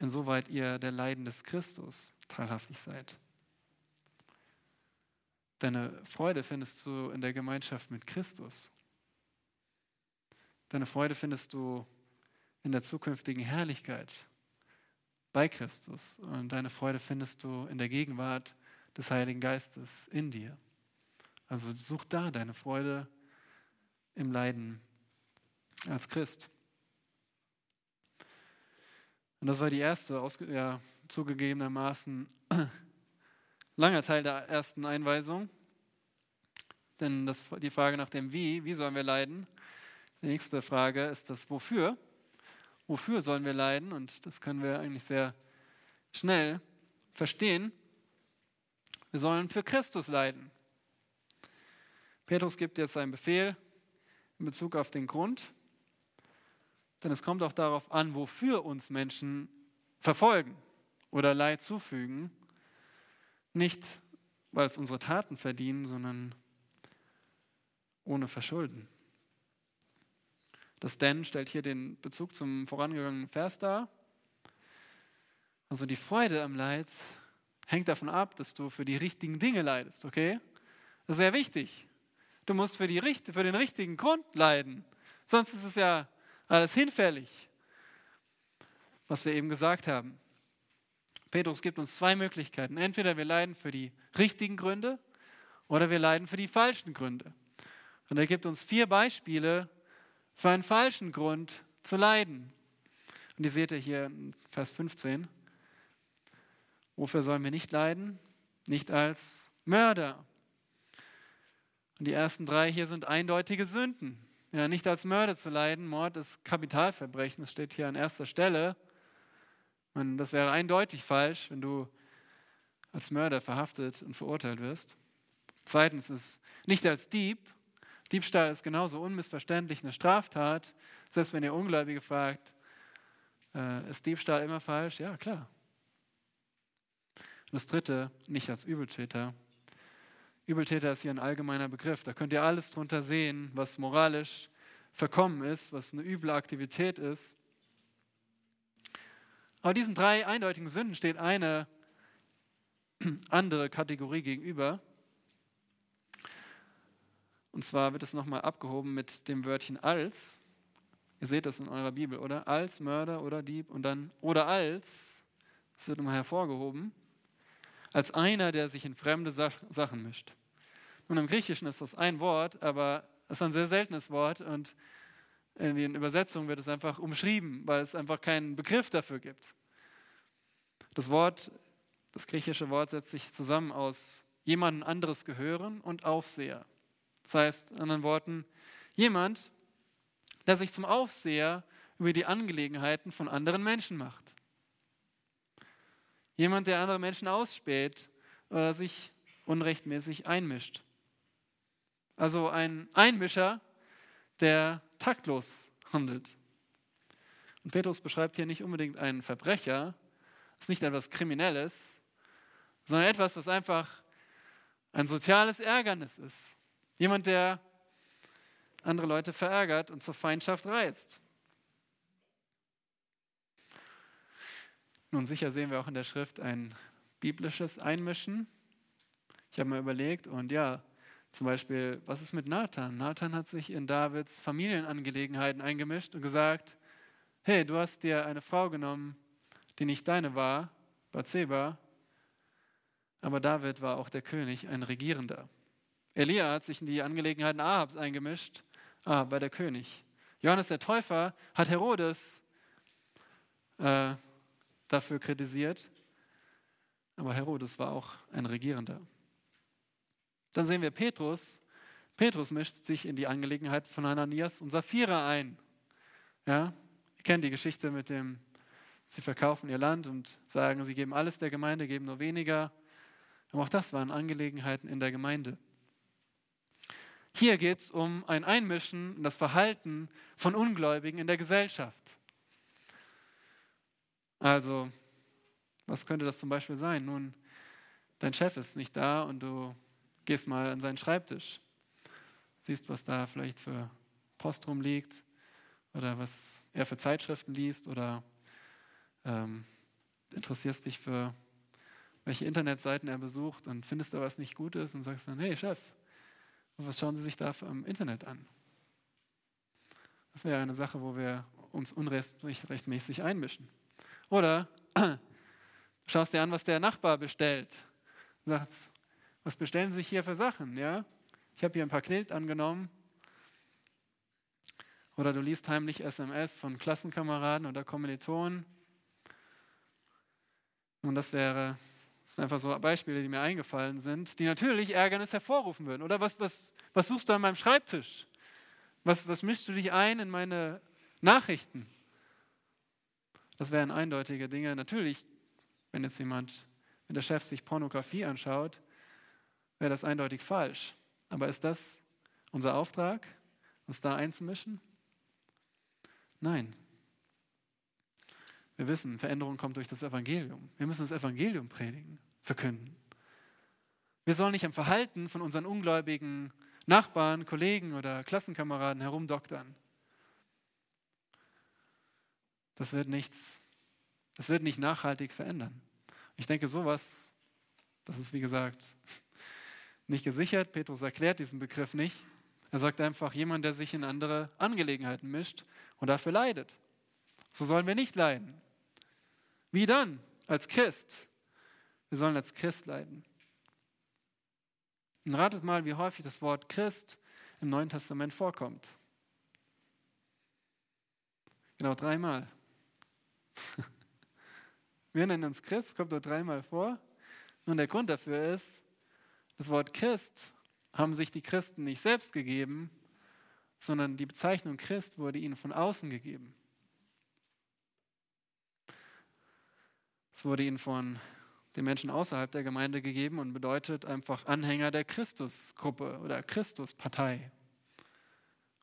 insoweit ihr der Leiden des Christus teilhaftig seid. Deine Freude findest du in der Gemeinschaft mit Christus. Deine Freude findest du in der zukünftigen Herrlichkeit bei Christus. Und deine Freude findest du in der Gegenwart des Heiligen Geistes in dir. Also such da deine Freude im Leiden als Christ. Und das war die erste, ja, zugegebenermaßen (clears throat) langer Teil der ersten Einweisung. Denn das, die Frage nach dem Wie, wie sollen wir leiden? Die nächste Frage ist das Wofür. Wofür sollen wir leiden? Und das können wir eigentlich sehr schnell verstehen. Wir sollen für Christus leiden. Petrus gibt jetzt einen Befehl in Bezug auf den Grund. Denn es kommt auch darauf an, wofür uns Menschen verfolgen oder Leid zufügen. Nicht, weil es unsere Taten verdienen, sondern ohne Verschulden. Das Denn stellt hier den Bezug zum vorangegangenen Vers dar. Also die Freude am Leid hängt davon ab, dass du für die richtigen Dinge leidest, okay? Das ist sehr wichtig. Du musst für, die, für den richtigen Grund leiden. Sonst ist es ja alles hinfällig, was wir eben gesagt haben. Petrus gibt uns zwei Möglichkeiten. Entweder wir leiden für die richtigen Gründe oder wir leiden für die falschen Gründe. Und er gibt uns vier Beispiele für einen falschen Grund zu leiden. Und die seht ihr hier in Vers 15. Wofür sollen wir nicht leiden? Nicht als Mörder. Und die ersten drei hier sind eindeutige Sünden. Ja, nicht als Mörder zu leiden. Mord ist Kapitalverbrechen, das steht hier an erster Stelle. Und das wäre eindeutig falsch, wenn du als Mörder verhaftet und verurteilt wirst. Zweitens ist nicht als Dieb. Diebstahl ist genauso unmissverständlich eine Straftat. Selbst wenn ihr Ungläubige fragt, äh, ist Diebstahl immer falsch? Ja, klar. Und das dritte, nicht als Übeltäter. Übeltäter ist hier ein allgemeiner Begriff. Da könnt ihr alles drunter sehen, was moralisch verkommen ist, was eine üble Aktivität ist. Aber diesen drei eindeutigen Sünden steht eine (clears throat) andere Kategorie gegenüber. Und zwar wird es nochmal abgehoben mit dem Wörtchen als. Ihr seht das in eurer Bibel, oder? Als Mörder oder Dieb und dann oder als. Das wird nochmal hervorgehoben. Als einer, der sich in fremde Sachen mischt. Und im Griechischen ist das ein Wort, aber es ist ein sehr seltenes Wort und in den Übersetzungen wird es einfach umschrieben, weil es einfach keinen Begriff dafür gibt. Das Wort, das griechische Wort setzt sich zusammen aus jemandem anderes gehören und Aufseher. Das heißt, in anderen Worten, jemand, der sich zum Aufseher über die Angelegenheiten von anderen Menschen macht. Jemand, der andere Menschen ausspäht oder sich unrechtmäßig einmischt. Also ein Einmischer, der taktlos handelt. Und Petrus beschreibt hier nicht unbedingt einen Verbrecher, das ist nicht etwas Kriminelles, sondern etwas, was einfach ein soziales Ärgernis ist. Jemand, der andere Leute verärgert und zur Feindschaft reizt. Nun sicher sehen wir auch in der Schrift ein biblisches Einmischen. Ich habe mal überlegt und ja, zum Beispiel, was ist mit Nathan? Nathan hat sich in Davids Familienangelegenheiten eingemischt und gesagt, hey, du hast dir eine Frau genommen, die nicht deine war, Bathseba, aber David war auch der König, ein Regierender. Elia hat sich in die Angelegenheiten Ahabs eingemischt, ah, bei der König. Johannes der Täufer hat Herodes äh, dafür kritisiert, aber Herodes war auch ein Regierender. Dann sehen wir Petrus. Petrus mischt sich in die Angelegenheit von Hananias und Sapphira ein. Ja, ihr kennt die Geschichte mit dem, sie verkaufen ihr Land und sagen, sie geben alles der Gemeinde, geben nur weniger. Aber auch das waren Angelegenheiten in der Gemeinde. Hier geht es um ein Einmischen in das Verhalten von Ungläubigen in der Gesellschaft. Also, was könnte das zum Beispiel sein? Nun, dein Chef ist nicht da und du gehst mal an seinen Schreibtisch, siehst, was da vielleicht für Post rumliegt oder was er für Zeitschriften liest oder ähm, interessierst dich für welche Internetseiten er besucht und findest da was nicht Gutes und sagst dann, hey Chef, was schauen Sie sich da im Internet an? Das wäre eine Sache, wo wir uns unrechtmäßig einmischen. Oder (clears throat) schaust dir an, was der Nachbar bestellt. Sagst, was bestellen Sie sich hier für Sachen? Ja? Ich habe hier ein Paket angenommen. Oder du liest heimlich SMS von Klassenkameraden oder Kommilitonen. Und das wäre das sind einfach so Beispiele, die mir eingefallen sind, die natürlich Ärgernis hervorrufen würden. Oder was, was, was suchst du an meinem Schreibtisch? Was, was mischst du dich ein in meine Nachrichten? Das wären eindeutige Dinge. Natürlich, wenn jetzt jemand, wenn der Chef sich Pornografie anschaut, wäre das eindeutig falsch. Aber ist das unser Auftrag, uns da einzumischen? Nein, wir wissen, Veränderung kommt durch das Evangelium. Wir müssen das Evangelium predigen, verkünden. Wir sollen nicht am Verhalten von unseren ungläubigen Nachbarn, Kollegen oder Klassenkameraden herumdoktern. Das wird nichts, das wird nicht nachhaltig verändern. Ich denke, sowas, das ist wie gesagt nicht gesichert. Petrus erklärt diesen Begriff nicht. Er sagt einfach, jemand, der sich in andere Angelegenheiten mischt und dafür leidet. So sollen wir nicht leiden. Wie dann? Als Christ. Wir sollen als Christ leiden. Und ratet mal, wie häufig das Wort Christ im Neuen Testament vorkommt. Genau dreimal. (laughs) Wir nennen uns Christ, kommt nur dreimal vor. Und der Grund dafür ist, das Wort Christ haben sich die Christen nicht selbst gegeben, sondern die Bezeichnung Christ wurde ihnen von außen gegeben. Es wurde ihnen von den Menschen außerhalb der Gemeinde gegeben und bedeutet einfach Anhänger der Christusgruppe oder Christuspartei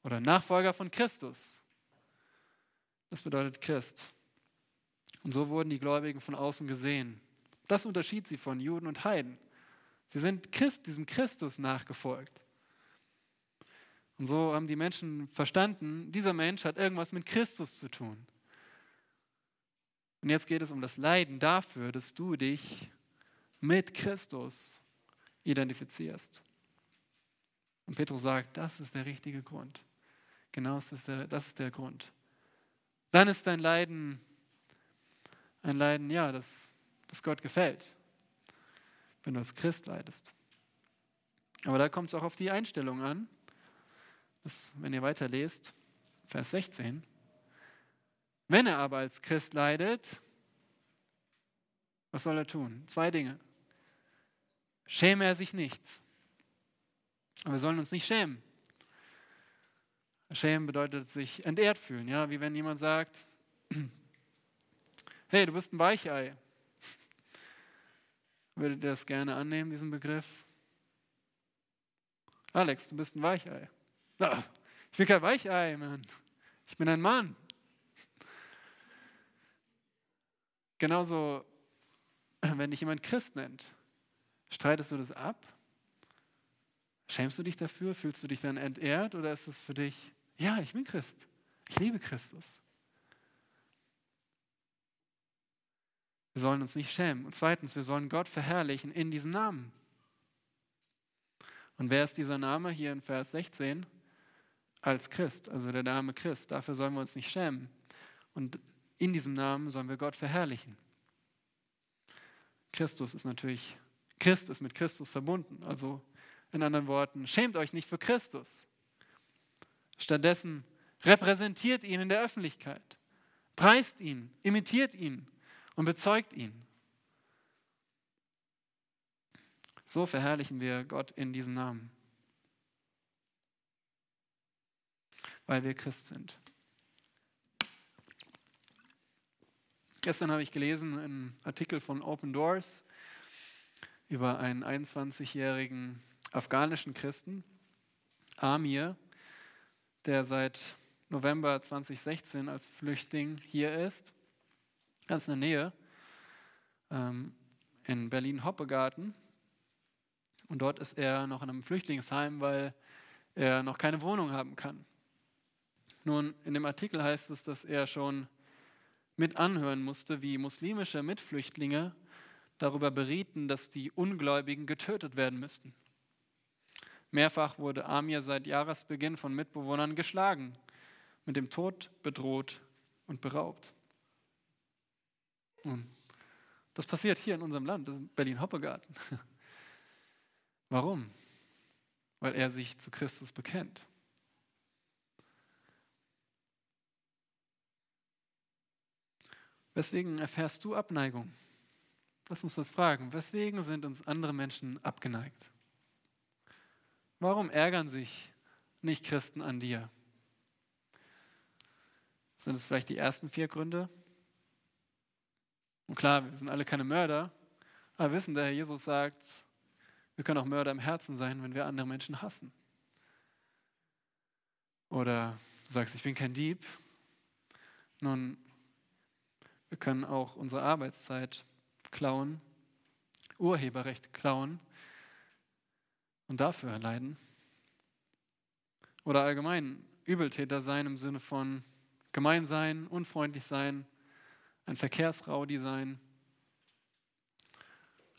oder Nachfolger von Christus. Das bedeutet Christ. Und so wurden die Gläubigen von außen gesehen. Das unterschied sie von Juden und Heiden. Sie sind Christ, diesem Christus nachgefolgt. Und so haben die Menschen verstanden, dieser Mensch hat irgendwas mit Christus zu tun. Und jetzt geht es um das Leiden dafür, dass du dich mit Christus identifizierst. Und Petrus sagt, das ist der richtige Grund. Genau das ist der, das ist der Grund. Dann ist dein Leiden ein Leiden, ja, das, das Gott gefällt, wenn du als Christ leidest. Aber da kommt es auch auf die Einstellung an. Das, wenn ihr weiterlest, Vers 16. Wenn er aber als Christ leidet, was soll er tun? Zwei Dinge. Schäme er sich nicht. Aber wir sollen uns nicht schämen. Schämen bedeutet sich entehrt fühlen, ja, wie wenn jemand sagt, (clears throat) hey, du bist ein Weichei. Würdet ihr das gerne annehmen, diesen Begriff? Alex, du bist ein Weichei. Ah, ich bin kein Weichei, Mann. Ich bin ein Mann. Genauso, wenn dich jemand Christ nennt, streitest du das ab? Schämst du dich dafür? Fühlst du dich dann entehrt? Oder ist es für dich, ja, ich bin Christ. Ich liebe Christus. Wir sollen uns nicht schämen. Und zweitens, wir sollen Gott verherrlichen in diesem Namen. Und wer ist dieser Name hier in Vers 16? Als Christ, also der Name Christ. Dafür sollen wir uns nicht schämen. Und in diesem Namen sollen wir Gott verherrlichen. Christus ist natürlich, Christ ist mit Christus verbunden. Also in anderen Worten, schämt euch nicht für Christus. Stattdessen repräsentiert ihn in der Öffentlichkeit, preist ihn, imitiert ihn, und bezeugt ihn. So verherrlichen wir Gott in diesem Namen, weil wir Christ sind. Gestern habe ich gelesen einen Artikel von Open Doors über einen 21-jährigen afghanischen Christen, Amir, der seit November 2016 als Flüchtling hier ist ganz in der Nähe, ähm, in Berlin-Hoppegarten. Und dort ist er noch in einem Flüchtlingsheim, weil er noch keine Wohnung haben kann. Nun, in dem Artikel heißt es, dass er schon mit anhören musste, wie muslimische Mitflüchtlinge darüber berieten, dass die Ungläubigen getötet werden müssten. Mehrfach wurde Amir seit Jahresbeginn von Mitbewohnern geschlagen, mit dem Tod bedroht und beraubt. Und das passiert hier in unserem Land, Berlin-Hoppegarten. (laughs) Warum? Weil er sich zu Christus bekennt. Weswegen erfährst du Abneigung? Lass uns das fragen. Weswegen sind uns andere Menschen abgeneigt? Warum ärgern sich nicht Christen an dir? Sind es vielleicht die ersten vier Gründe? Und klar, wir sind alle keine Mörder, aber wissen, der Herr Jesus sagt, wir können auch Mörder im Herzen sein, wenn wir andere Menschen hassen. Oder du sagst, ich bin kein Dieb. Nun, wir können auch unsere Arbeitszeit klauen, Urheberrecht klauen und dafür leiden. Oder allgemein Übeltäter sein im Sinne von gemein sein, unfreundlich sein, ein Verkehrsraudi sein,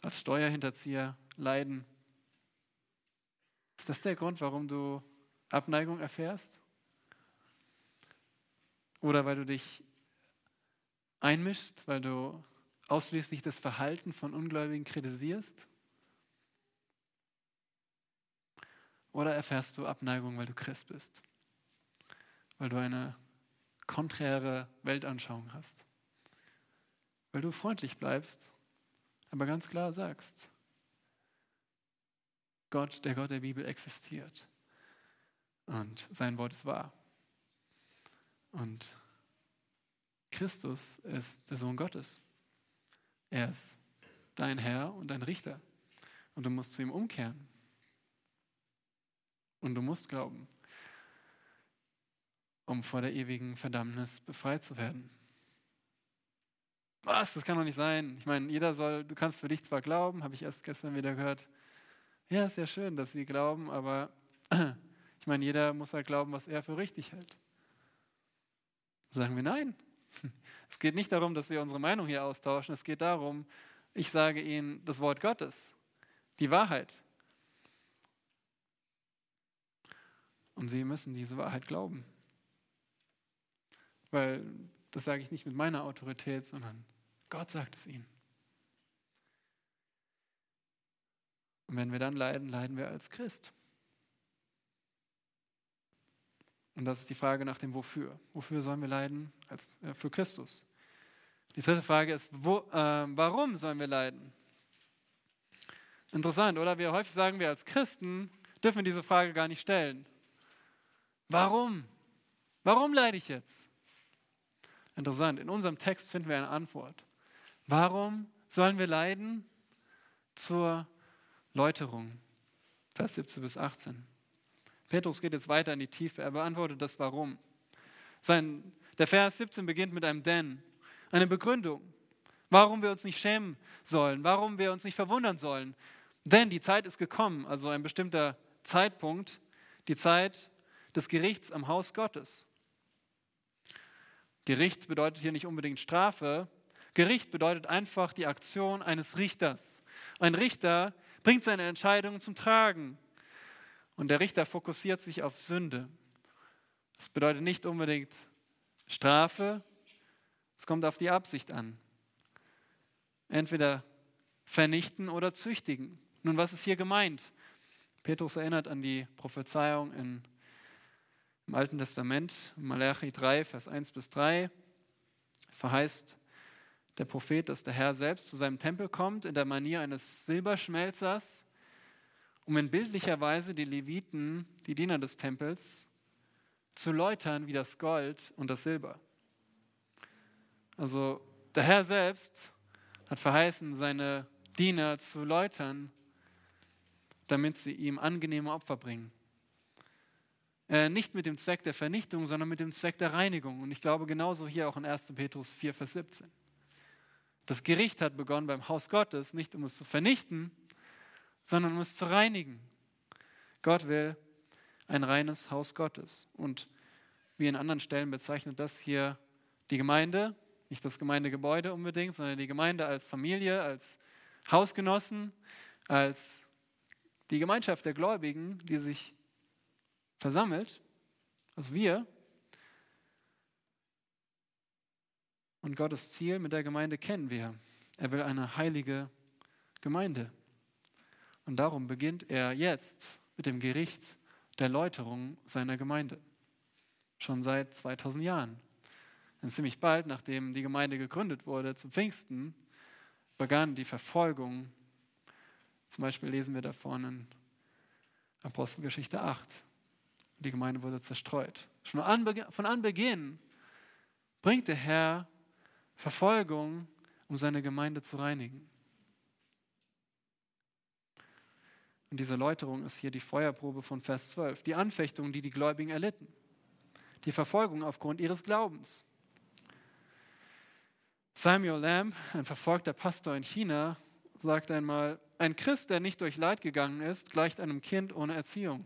als Steuerhinterzieher leiden. Ist das der Grund, warum du Abneigung erfährst? Oder weil du dich einmischst, weil du ausschließlich das Verhalten von Ungläubigen kritisierst? Oder erfährst du Abneigung, weil du Christ bist? Weil du eine konträre Weltanschauung hast? Weil du freundlich bleibst, aber ganz klar sagst, Gott, der Gott der Bibel existiert und sein Wort ist wahr. Und Christus ist der Sohn Gottes. Er ist dein Herr und dein Richter. Und du musst zu ihm umkehren. Und du musst glauben, um vor der ewigen Verdammnis befreit zu werden. Was? Das kann doch nicht sein. Ich meine, jeder soll, du kannst für dich zwar glauben, habe ich erst gestern wieder gehört. Ja, ist ja schön, dass sie glauben, aber (clears throat) ich meine, jeder muss halt glauben, was er für richtig hält. Sagen wir nein. (laughs) Es geht nicht darum, dass wir unsere Meinung hier austauschen. Es geht darum, ich sage Ihnen das Wort Gottes, die Wahrheit. Und Sie müssen diese Wahrheit glauben. Weil das sage ich nicht mit meiner Autorität, sondern Gott sagt es ihnen. Und wenn wir dann leiden, leiden wir als Christ. Und das ist die Frage nach dem Wofür. Wofür sollen wir leiden? Als, äh, für Christus. Die dritte Frage ist, wo, äh, warum sollen wir leiden? Interessant, oder? Wir häufig sagen wir als Christen, dürfen diese Frage gar nicht stellen. Warum? Warum leide ich jetzt? Interessant, in unserem Text finden wir eine Antwort. Warum sollen wir leiden? Zur Läuterung. Vers 17 bis 18. Petrus geht jetzt weiter in die Tiefe. Er beantwortet das Warum. Sein, der Vers 17 beginnt mit einem Denn, eine Begründung, warum wir uns nicht schämen sollen, warum wir uns nicht verwundern sollen. Denn die Zeit ist gekommen, also ein bestimmter Zeitpunkt, die Zeit des Gerichts am Haus Gottes. Gericht bedeutet hier nicht unbedingt Strafe. Gericht bedeutet einfach die Aktion eines Richters. Ein Richter bringt seine Entscheidungen zum Tragen. Und der Richter fokussiert sich auf Sünde. Das bedeutet nicht unbedingt Strafe, es kommt auf die Absicht an. Entweder vernichten oder züchtigen. Nun, was ist hier gemeint? Petrus erinnert an die Prophezeiung in, im Alten Testament, Malachi 3, Vers 1 bis 3, verheißt der Prophet, dass der Herr selbst zu seinem Tempel kommt in der Manier eines Silberschmelzers um in bildlicher Weise die Leviten, die Diener des Tempels, zu läutern wie das Gold und das Silber. Also der Herr selbst hat verheißen, seine Diener zu läutern, damit sie ihm angenehme Opfer bringen. Äh, nicht mit dem Zweck der Vernichtung, sondern mit dem Zweck der Reinigung. Und ich glaube genauso hier auch in 1. Petrus 4, Vers 17. Das Gericht hat begonnen beim Haus Gottes, nicht um es zu vernichten, sondern um es zu reinigen. Gott will ein reines Haus Gottes. Und wie in anderen Stellen bezeichnet das hier die Gemeinde, nicht das Gemeindegebäude unbedingt, sondern die Gemeinde als Familie, als Hausgenossen, als die Gemeinschaft der Gläubigen, die sich versammelt, also wir. Und Gottes Ziel mit der Gemeinde kennen wir. Er will eine heilige Gemeinde. Und darum beginnt er jetzt mit dem Gericht der Läuterung seiner Gemeinde. Schon seit 2000 Jahren. Denn ziemlich bald, nachdem die Gemeinde gegründet wurde, zum Pfingsten, begann die Verfolgung. Zum Beispiel lesen wir davon in Apostelgeschichte 8. Die Gemeinde wurde zerstreut. Schon von Anbeginn bringt der Herr Verfolgung, um seine Gemeinde zu reinigen. Und diese Läuterung ist hier die Feuerprobe von Vers 12. Die Anfechtung, die die Gläubigen erlitten. Die Verfolgung aufgrund ihres Glaubens. Samuel Lamb, ein verfolgter Pastor in China, sagt einmal, ein Christ, der nicht durch Leid gegangen ist, gleicht einem Kind ohne Erziehung.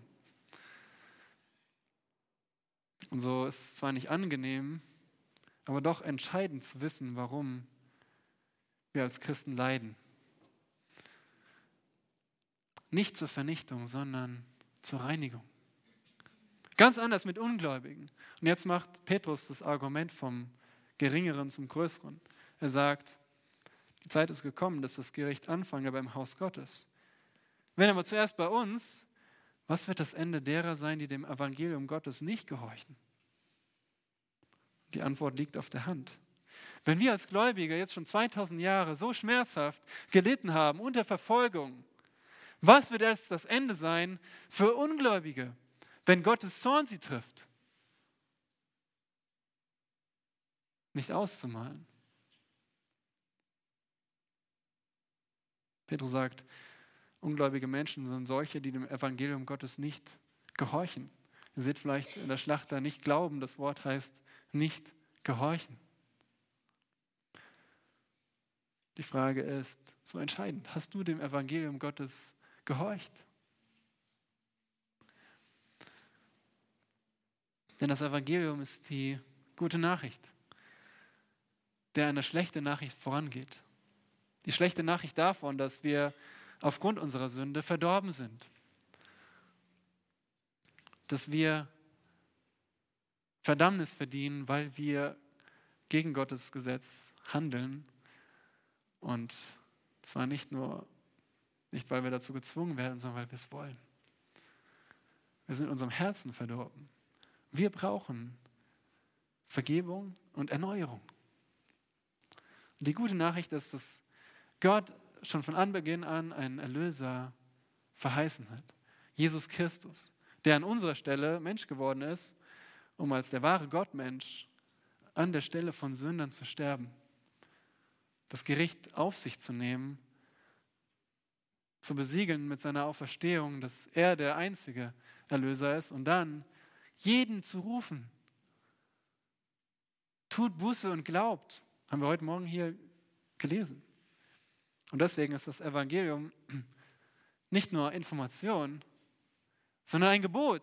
Und so ist es zwar nicht angenehm, aber doch entscheidend zu wissen, warum wir als Christen leiden. Nicht zur Vernichtung, sondern zur Reinigung. Ganz anders mit Ungläubigen. Und jetzt macht Petrus das Argument vom Geringeren zum Größeren. Er sagt, die Zeit ist gekommen, dass das Gericht anfange beim Haus Gottes. Wenn aber zuerst bei uns, was wird das Ende derer sein, die dem Evangelium Gottes nicht gehorchen? Die Antwort liegt auf der Hand. Wenn wir als Gläubige jetzt schon 2000 Jahre so schmerzhaft gelitten haben unter Verfolgung, was wird erst das Ende sein für Ungläubige, wenn Gottes Zorn sie trifft? Nicht auszumalen. Petrus sagt, ungläubige Menschen sind solche, die dem Evangelium Gottes nicht gehorchen. Ihr seht vielleicht in der Schlacht da nicht glauben, das Wort heißt nicht gehorchen. Die Frage ist so entscheidend. Hast du dem Evangelium Gottes gehorcht. Denn das Evangelium ist die gute Nachricht, der eine schlechte Nachricht vorangeht. Die schlechte Nachricht davon, dass wir aufgrund unserer Sünde verdorben sind. Dass wir Verdammnis verdienen, weil wir gegen Gottes Gesetz handeln. Und zwar nicht nur nicht, weil wir dazu gezwungen werden, sondern weil wir es wollen. Wir sind in unserem Herzen verdorben. Wir brauchen Vergebung und Erneuerung. Und die gute Nachricht ist, dass Gott schon von Anbeginn an einen Erlöser verheißen hat. Jesus Christus, der an unserer Stelle Mensch geworden ist um als der wahre Gottmensch an der Stelle von Sündern zu sterben, das Gericht auf sich zu nehmen, zu besiegeln mit seiner Auferstehung, dass er der einzige Erlöser ist und dann jeden zu rufen. Tut Buße und glaubt, haben wir heute Morgen hier gelesen. Und deswegen ist das Evangelium nicht nur Information, sondern ein Gebot.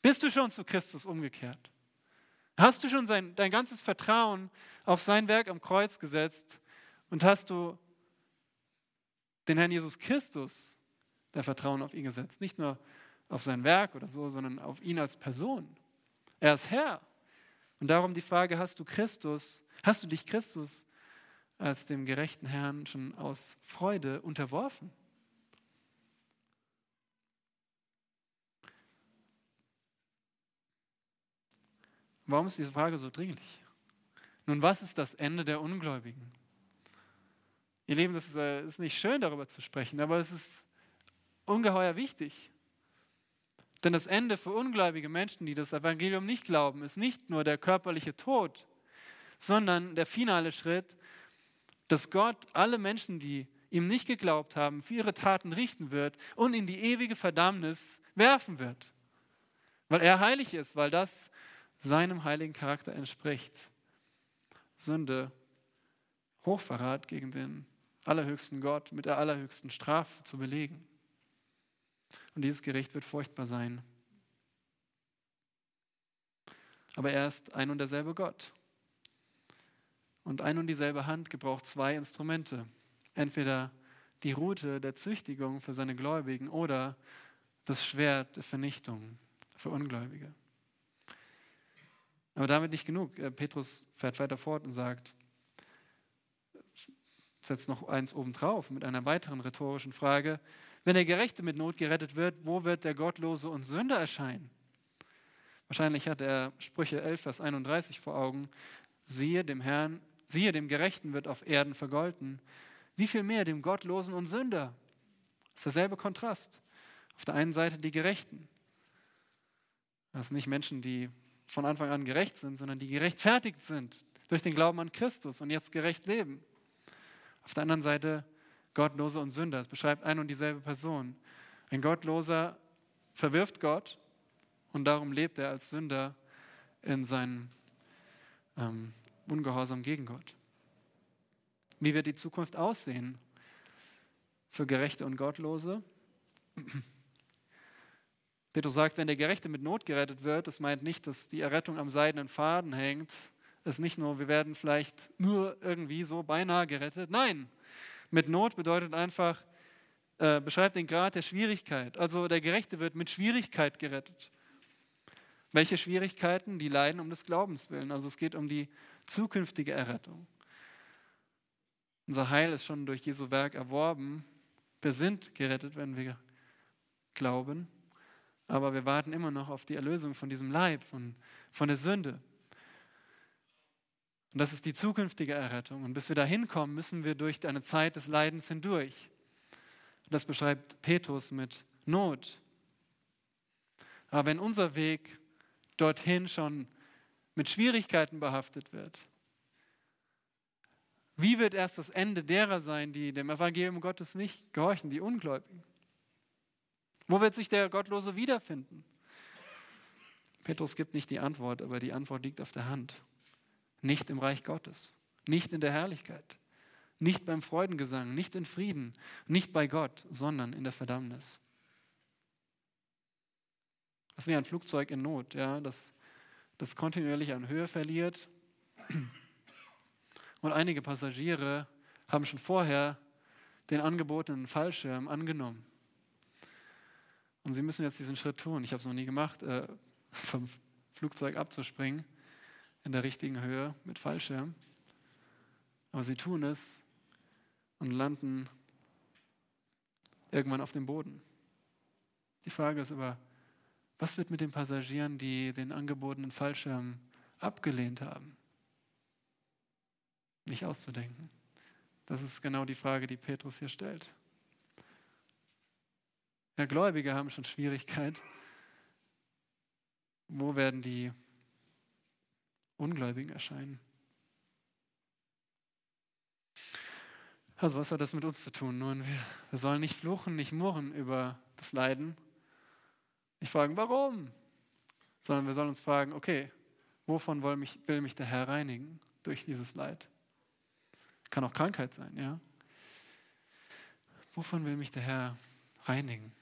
Bist du schon zu Christus umgekehrt? Hast du schon sein, dein ganzes Vertrauen auf sein Werk am Kreuz gesetzt und hast du den Herrn Jesus Christus dein Vertrauen auf ihn gesetzt? Nicht nur auf sein Werk oder so, sondern auf ihn als Person. Er ist Herr. Und darum die Frage, hast du Christus, hast du dich Christus als dem gerechten Herrn schon aus Freude unterworfen? Warum ist diese Frage so dringlich? Nun, was ist das Ende der Ungläubigen? Ihr Leben, das ist, äh, ist nicht schön, darüber zu sprechen, aber es ist ungeheuer wichtig. Denn das Ende für ungläubige Menschen, die das Evangelium nicht glauben, ist nicht nur der körperliche Tod, sondern der finale Schritt, dass Gott alle Menschen, die ihm nicht geglaubt haben, für ihre Taten richten wird und in die ewige Verdammnis werfen wird. Weil er heilig ist, weil das seinem heiligen Charakter entspricht. Sünde, Hochverrat gegen den allerhöchsten Gott mit der allerhöchsten Strafe zu belegen. Und dieses Gericht wird furchtbar sein. Aber er ist ein und derselbe Gott. Und ein und dieselbe Hand gebraucht zwei Instrumente. Entweder die Route der Züchtigung für seine Gläubigen oder das Schwert der Vernichtung für Ungläubige. Aber damit nicht genug. Äh, Petrus fährt weiter fort und sagt, setzt noch eins obendrauf mit einer weiteren rhetorischen Frage. Wenn der Gerechte mit Not gerettet wird, wo wird der Gottlose und Sünder erscheinen? Wahrscheinlich hat er Sprüche 11, Vers 31 vor Augen. Siehe dem Herrn, siehe dem Gerechten wird auf Erden vergolten. Wie viel mehr dem Gottlosen und Sünder? Das ist derselbe Kontrast. Auf der einen Seite die Gerechten. Das sind nicht Menschen, die von Anfang an gerecht sind, sondern die gerechtfertigt sind durch den Glauben an Christus und jetzt gerecht leben. Auf der anderen Seite Gottlose und Sünder. Es beschreibt ein und dieselbe Person. Ein Gottloser verwirft Gott und darum lebt er als Sünder in seinem ähm, Ungehorsam gegen Gott. Wie wird die Zukunft aussehen für Gerechte und Gottlose? (clears throat) Petrus sagt, wenn der Gerechte mit Not gerettet wird, das meint nicht, dass die Errettung am seidenen Faden hängt. Es ist nicht nur, wir werden vielleicht nur irgendwie so beinahe gerettet. Nein, mit Not bedeutet einfach, äh, beschreibt den Grad der Schwierigkeit. Also der Gerechte wird mit Schwierigkeit gerettet. Welche Schwierigkeiten? Die leiden um des Glaubens willen. Also es geht um die zukünftige Errettung. Unser Heil ist schon durch Jesu Werk erworben. Wir sind gerettet, wenn wir glauben aber wir warten immer noch auf die Erlösung von diesem Leib, von, von der Sünde. Und das ist die zukünftige Errettung. Und bis wir da hinkommen, müssen wir durch eine Zeit des Leidens hindurch. Das beschreibt Petrus mit Not. Aber wenn unser Weg dorthin schon mit Schwierigkeiten behaftet wird, wie wird erst das Ende derer sein, die dem Evangelium Gottes nicht gehorchen, die Ungläubigen? Wo wird sich der Gottlose wiederfinden? Petrus gibt nicht die Antwort, aber die Antwort liegt auf der Hand. Nicht im Reich Gottes, nicht in der Herrlichkeit, nicht beim Freudengesang, nicht in Frieden, nicht bei Gott, sondern in der Verdammnis. Das wie ein Flugzeug in Not, ja, das, das kontinuierlich an Höhe verliert. Und einige Passagiere haben schon vorher den angebotenen Fallschirm angenommen. Und sie müssen jetzt diesen Schritt tun. Ich habe es noch nie gemacht, äh, (laughs) vom Flugzeug abzuspringen in der richtigen Höhe mit Fallschirm. Aber sie tun es und landen irgendwann auf dem Boden. Die Frage ist aber, was wird mit den Passagieren, die den angebotenen Fallschirm abgelehnt haben? Nicht auszudenken. Das ist genau die Frage, die Petrus hier stellt. Ja, Gläubige haben schon Schwierigkeit, Wo werden die Ungläubigen erscheinen? Also was hat das mit uns zu tun? Nun, wir, wir sollen nicht fluchen, nicht murren über das Leiden. Nicht fragen, warum? Sondern wir sollen uns fragen, okay, wovon will mich, will mich der Herr reinigen durch dieses Leid? Kann auch Krankheit sein, ja. Wovon will mich der Herr reinigen?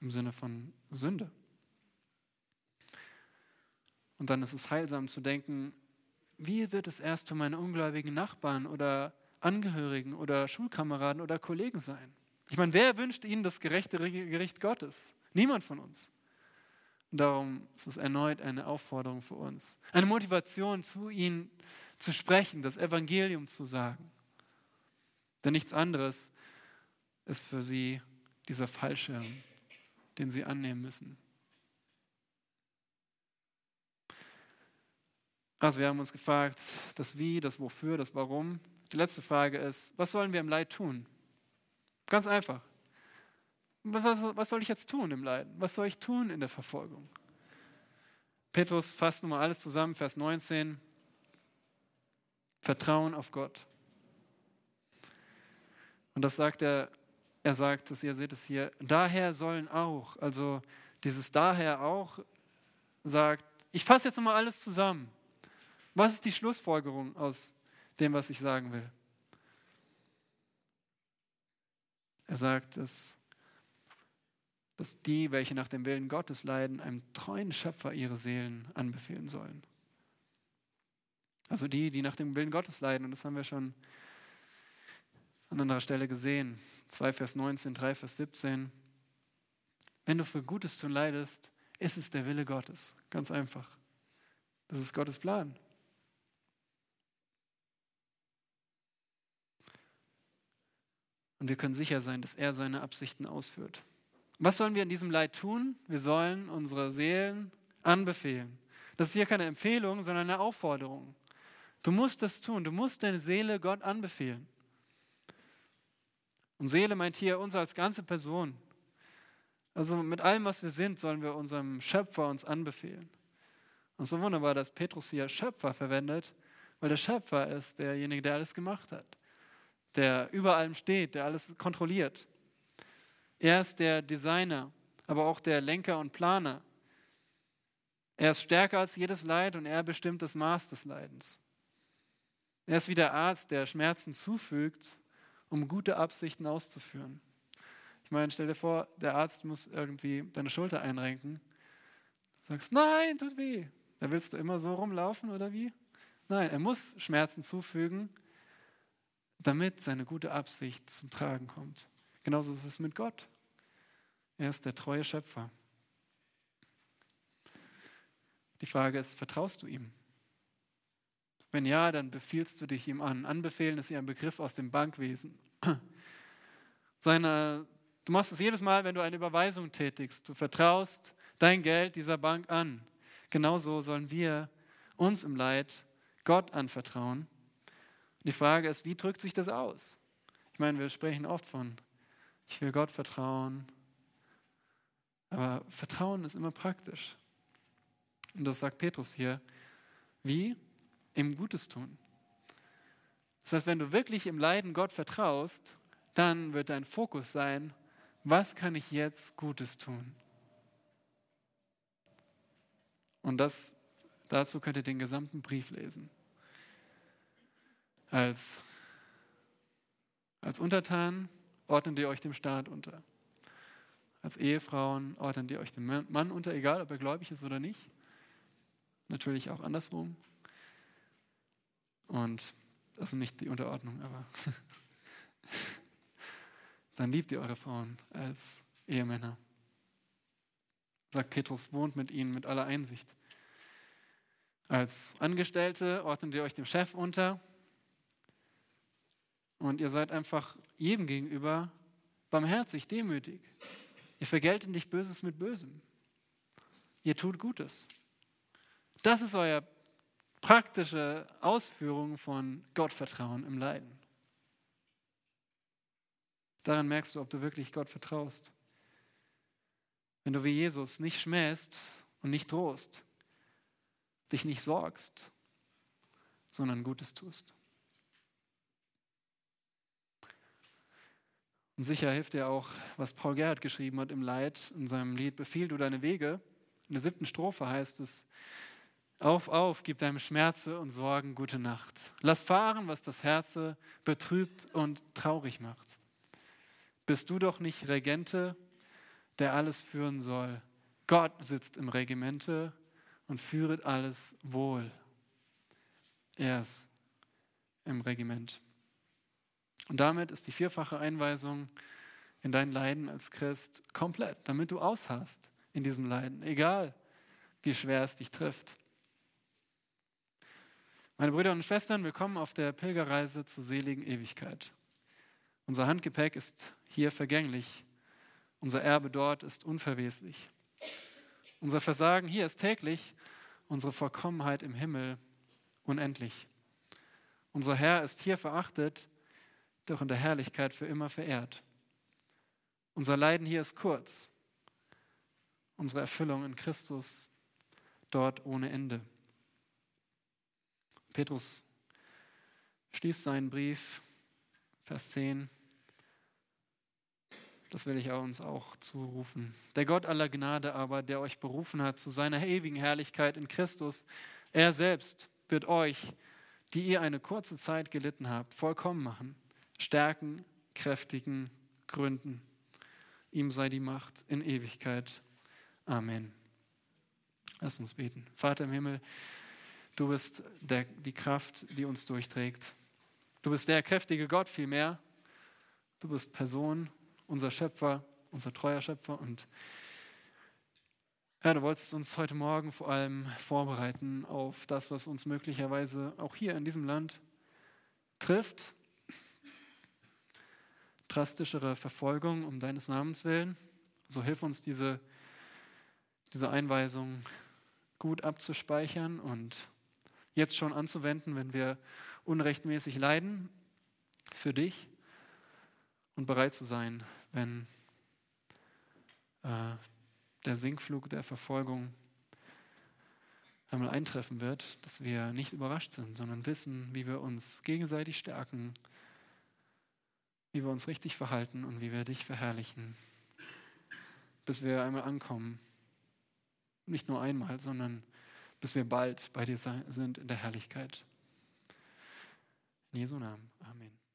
Im Sinne von Sünde. Und dann ist es heilsam zu denken, wie wird es erst für meine ungläubigen Nachbarn oder Angehörigen oder Schulkameraden oder Kollegen sein? Ich meine, wer wünscht ihnen das gerechte Gericht Gottes? Niemand von uns. Und darum ist es erneut eine Aufforderung für uns, eine Motivation zu ihnen zu sprechen, das Evangelium zu sagen. Denn nichts anderes ist für sie dieser Fallschirm, den sie annehmen müssen. Also wir haben uns gefragt, das Wie, das Wofür, das Warum. Die letzte Frage ist, was sollen wir im Leid tun? Ganz einfach. Was, was soll ich jetzt tun im Leiden? Was soll ich tun in der Verfolgung? Petrus fasst nun mal alles zusammen, Vers 19. Vertrauen auf Gott. Und das sagt er, er sagt es, ihr seht es hier, daher sollen auch, also dieses daher auch sagt, ich fasse jetzt mal alles zusammen. Was ist die Schlussfolgerung aus dem, was ich sagen will? Er sagt, dass, dass die, welche nach dem Willen Gottes leiden, einem treuen Schöpfer ihre Seelen anbefehlen sollen. Also die, die nach dem Willen Gottes leiden, und das haben wir schon an anderer Stelle gesehen. 2 Vers 19, 3 Vers 17. Wenn du für Gutes tun leidest, ist es der Wille Gottes. Ganz einfach. Das ist Gottes Plan. Und wir können sicher sein, dass er seine Absichten ausführt. Was sollen wir in diesem Leid tun? Wir sollen unsere Seelen anbefehlen. Das ist hier keine Empfehlung, sondern eine Aufforderung. Du musst das tun. Du musst deine Seele Gott anbefehlen. Und Seele meint hier uns als ganze Person. Also mit allem, was wir sind, sollen wir unserem Schöpfer uns anbefehlen. Und so wunderbar, dass Petrus hier Schöpfer verwendet, weil der Schöpfer ist derjenige, der alles gemacht hat, der über allem steht, der alles kontrolliert. Er ist der Designer, aber auch der Lenker und Planer. Er ist stärker als jedes Leid und er bestimmt das Maß des Leidens. Er ist wie der Arzt, der Schmerzen zufügt, um gute Absichten auszuführen. Ich meine, stell dir vor, der Arzt muss irgendwie deine Schulter einrenken. Du sagst, nein, tut weh. Da willst du immer so rumlaufen oder wie? Nein, er muss Schmerzen zufügen, damit seine gute Absicht zum Tragen kommt. Genauso ist es mit Gott. Er ist der treue Schöpfer. Die Frage ist, vertraust du ihm? Wenn ja, dann befiehlst du dich ihm an. Anbefehlen ist ja ein Begriff aus dem Bankwesen. Seine, du machst es jedes Mal, wenn du eine Überweisung tätigst. Du vertraust dein Geld dieser Bank an. Genauso sollen wir uns im Leid Gott anvertrauen. Die Frage ist, wie drückt sich das aus? Ich meine, wir sprechen oft von, ich will Gott vertrauen. Aber Vertrauen ist immer praktisch. Und das sagt Petrus hier. Wie? im Gutes tun. Das heißt, wenn du wirklich im Leiden Gott vertraust, dann wird dein Fokus sein, was kann ich jetzt Gutes tun? Und das, dazu könnt ihr den gesamten Brief lesen. Als, als Untertan ordnet ihr euch dem Staat unter. Als Ehefrauen ordnet ihr euch dem Mann unter, egal ob er gläubig ist oder nicht. Natürlich auch andersrum. Und also nicht die Unterordnung, aber (laughs) dann liebt ihr eure Frauen als Ehemänner. Sagt Petrus, wohnt mit ihnen mit aller Einsicht. Als Angestellte ordnet ihr euch dem Chef unter und ihr seid einfach jedem gegenüber barmherzig, demütig. Ihr vergeltet nicht Böses mit Bösem. Ihr tut Gutes. Das ist euer praktische Ausführung von Gottvertrauen im Leiden. Daran merkst du, ob du wirklich Gott vertraust. Wenn du wie Jesus nicht schmähst, und nicht drohst, dich nicht sorgst, sondern Gutes tust. Und sicher hilft dir auch, was Paul Gerhardt geschrieben hat im Leid in seinem Lied Befiehl du deine Wege. In der siebten Strophe heißt es, auf, auf, gib deinem Schmerze und Sorgen gute Nacht. Lass fahren, was das Herze betrübt und traurig macht. Bist du doch nicht Regente, der alles führen soll. Gott sitzt im Regimente und führet alles wohl. Er ist im Regiment. Und damit ist die vierfache Einweisung in dein Leiden als Christ komplett, damit du ausharrst in diesem Leiden, egal wie schwer es dich trifft. Meine Brüder und Schwestern, willkommen auf der Pilgerreise zur seligen Ewigkeit. Unser Handgepäck ist hier vergänglich, unser Erbe dort ist unverweslich. Unser Versagen hier ist täglich, unsere Vollkommenheit im Himmel unendlich. Unser Herr ist hier verachtet, doch in der Herrlichkeit für immer verehrt. Unser Leiden hier ist kurz, unsere Erfüllung in Christus dort ohne Ende. Petrus schließt seinen Brief, Vers 10. Das will ich uns auch zurufen. Der Gott aller Gnade aber, der euch berufen hat zu seiner ewigen Herrlichkeit in Christus, er selbst wird euch, die ihr eine kurze Zeit gelitten habt, vollkommen machen, stärken, kräftigen, gründen. Ihm sei die Macht in Ewigkeit. Amen. Lass uns beten. Vater im Himmel, Du bist der, die Kraft, die uns durchträgt. Du bist der kräftige Gott vielmehr. Du bist Person, unser Schöpfer, unser treuer Schöpfer. Und ja, du wolltest uns heute Morgen vor allem vorbereiten auf das, was uns möglicherweise auch hier in diesem Land trifft. Drastischere Verfolgung um deines Namens willen. So hilf uns diese, diese Einweisung gut abzuspeichern und jetzt schon anzuwenden, wenn wir unrechtmäßig leiden für dich und bereit zu sein, wenn äh, der Sinkflug der Verfolgung einmal eintreffen wird, dass wir nicht überrascht sind, sondern wissen, wie wir uns gegenseitig stärken, wie wir uns richtig verhalten und wie wir dich verherrlichen, bis wir einmal ankommen. Nicht nur einmal, sondern bis wir bald bei dir sind in der Herrlichkeit. In Jesu Namen. Amen.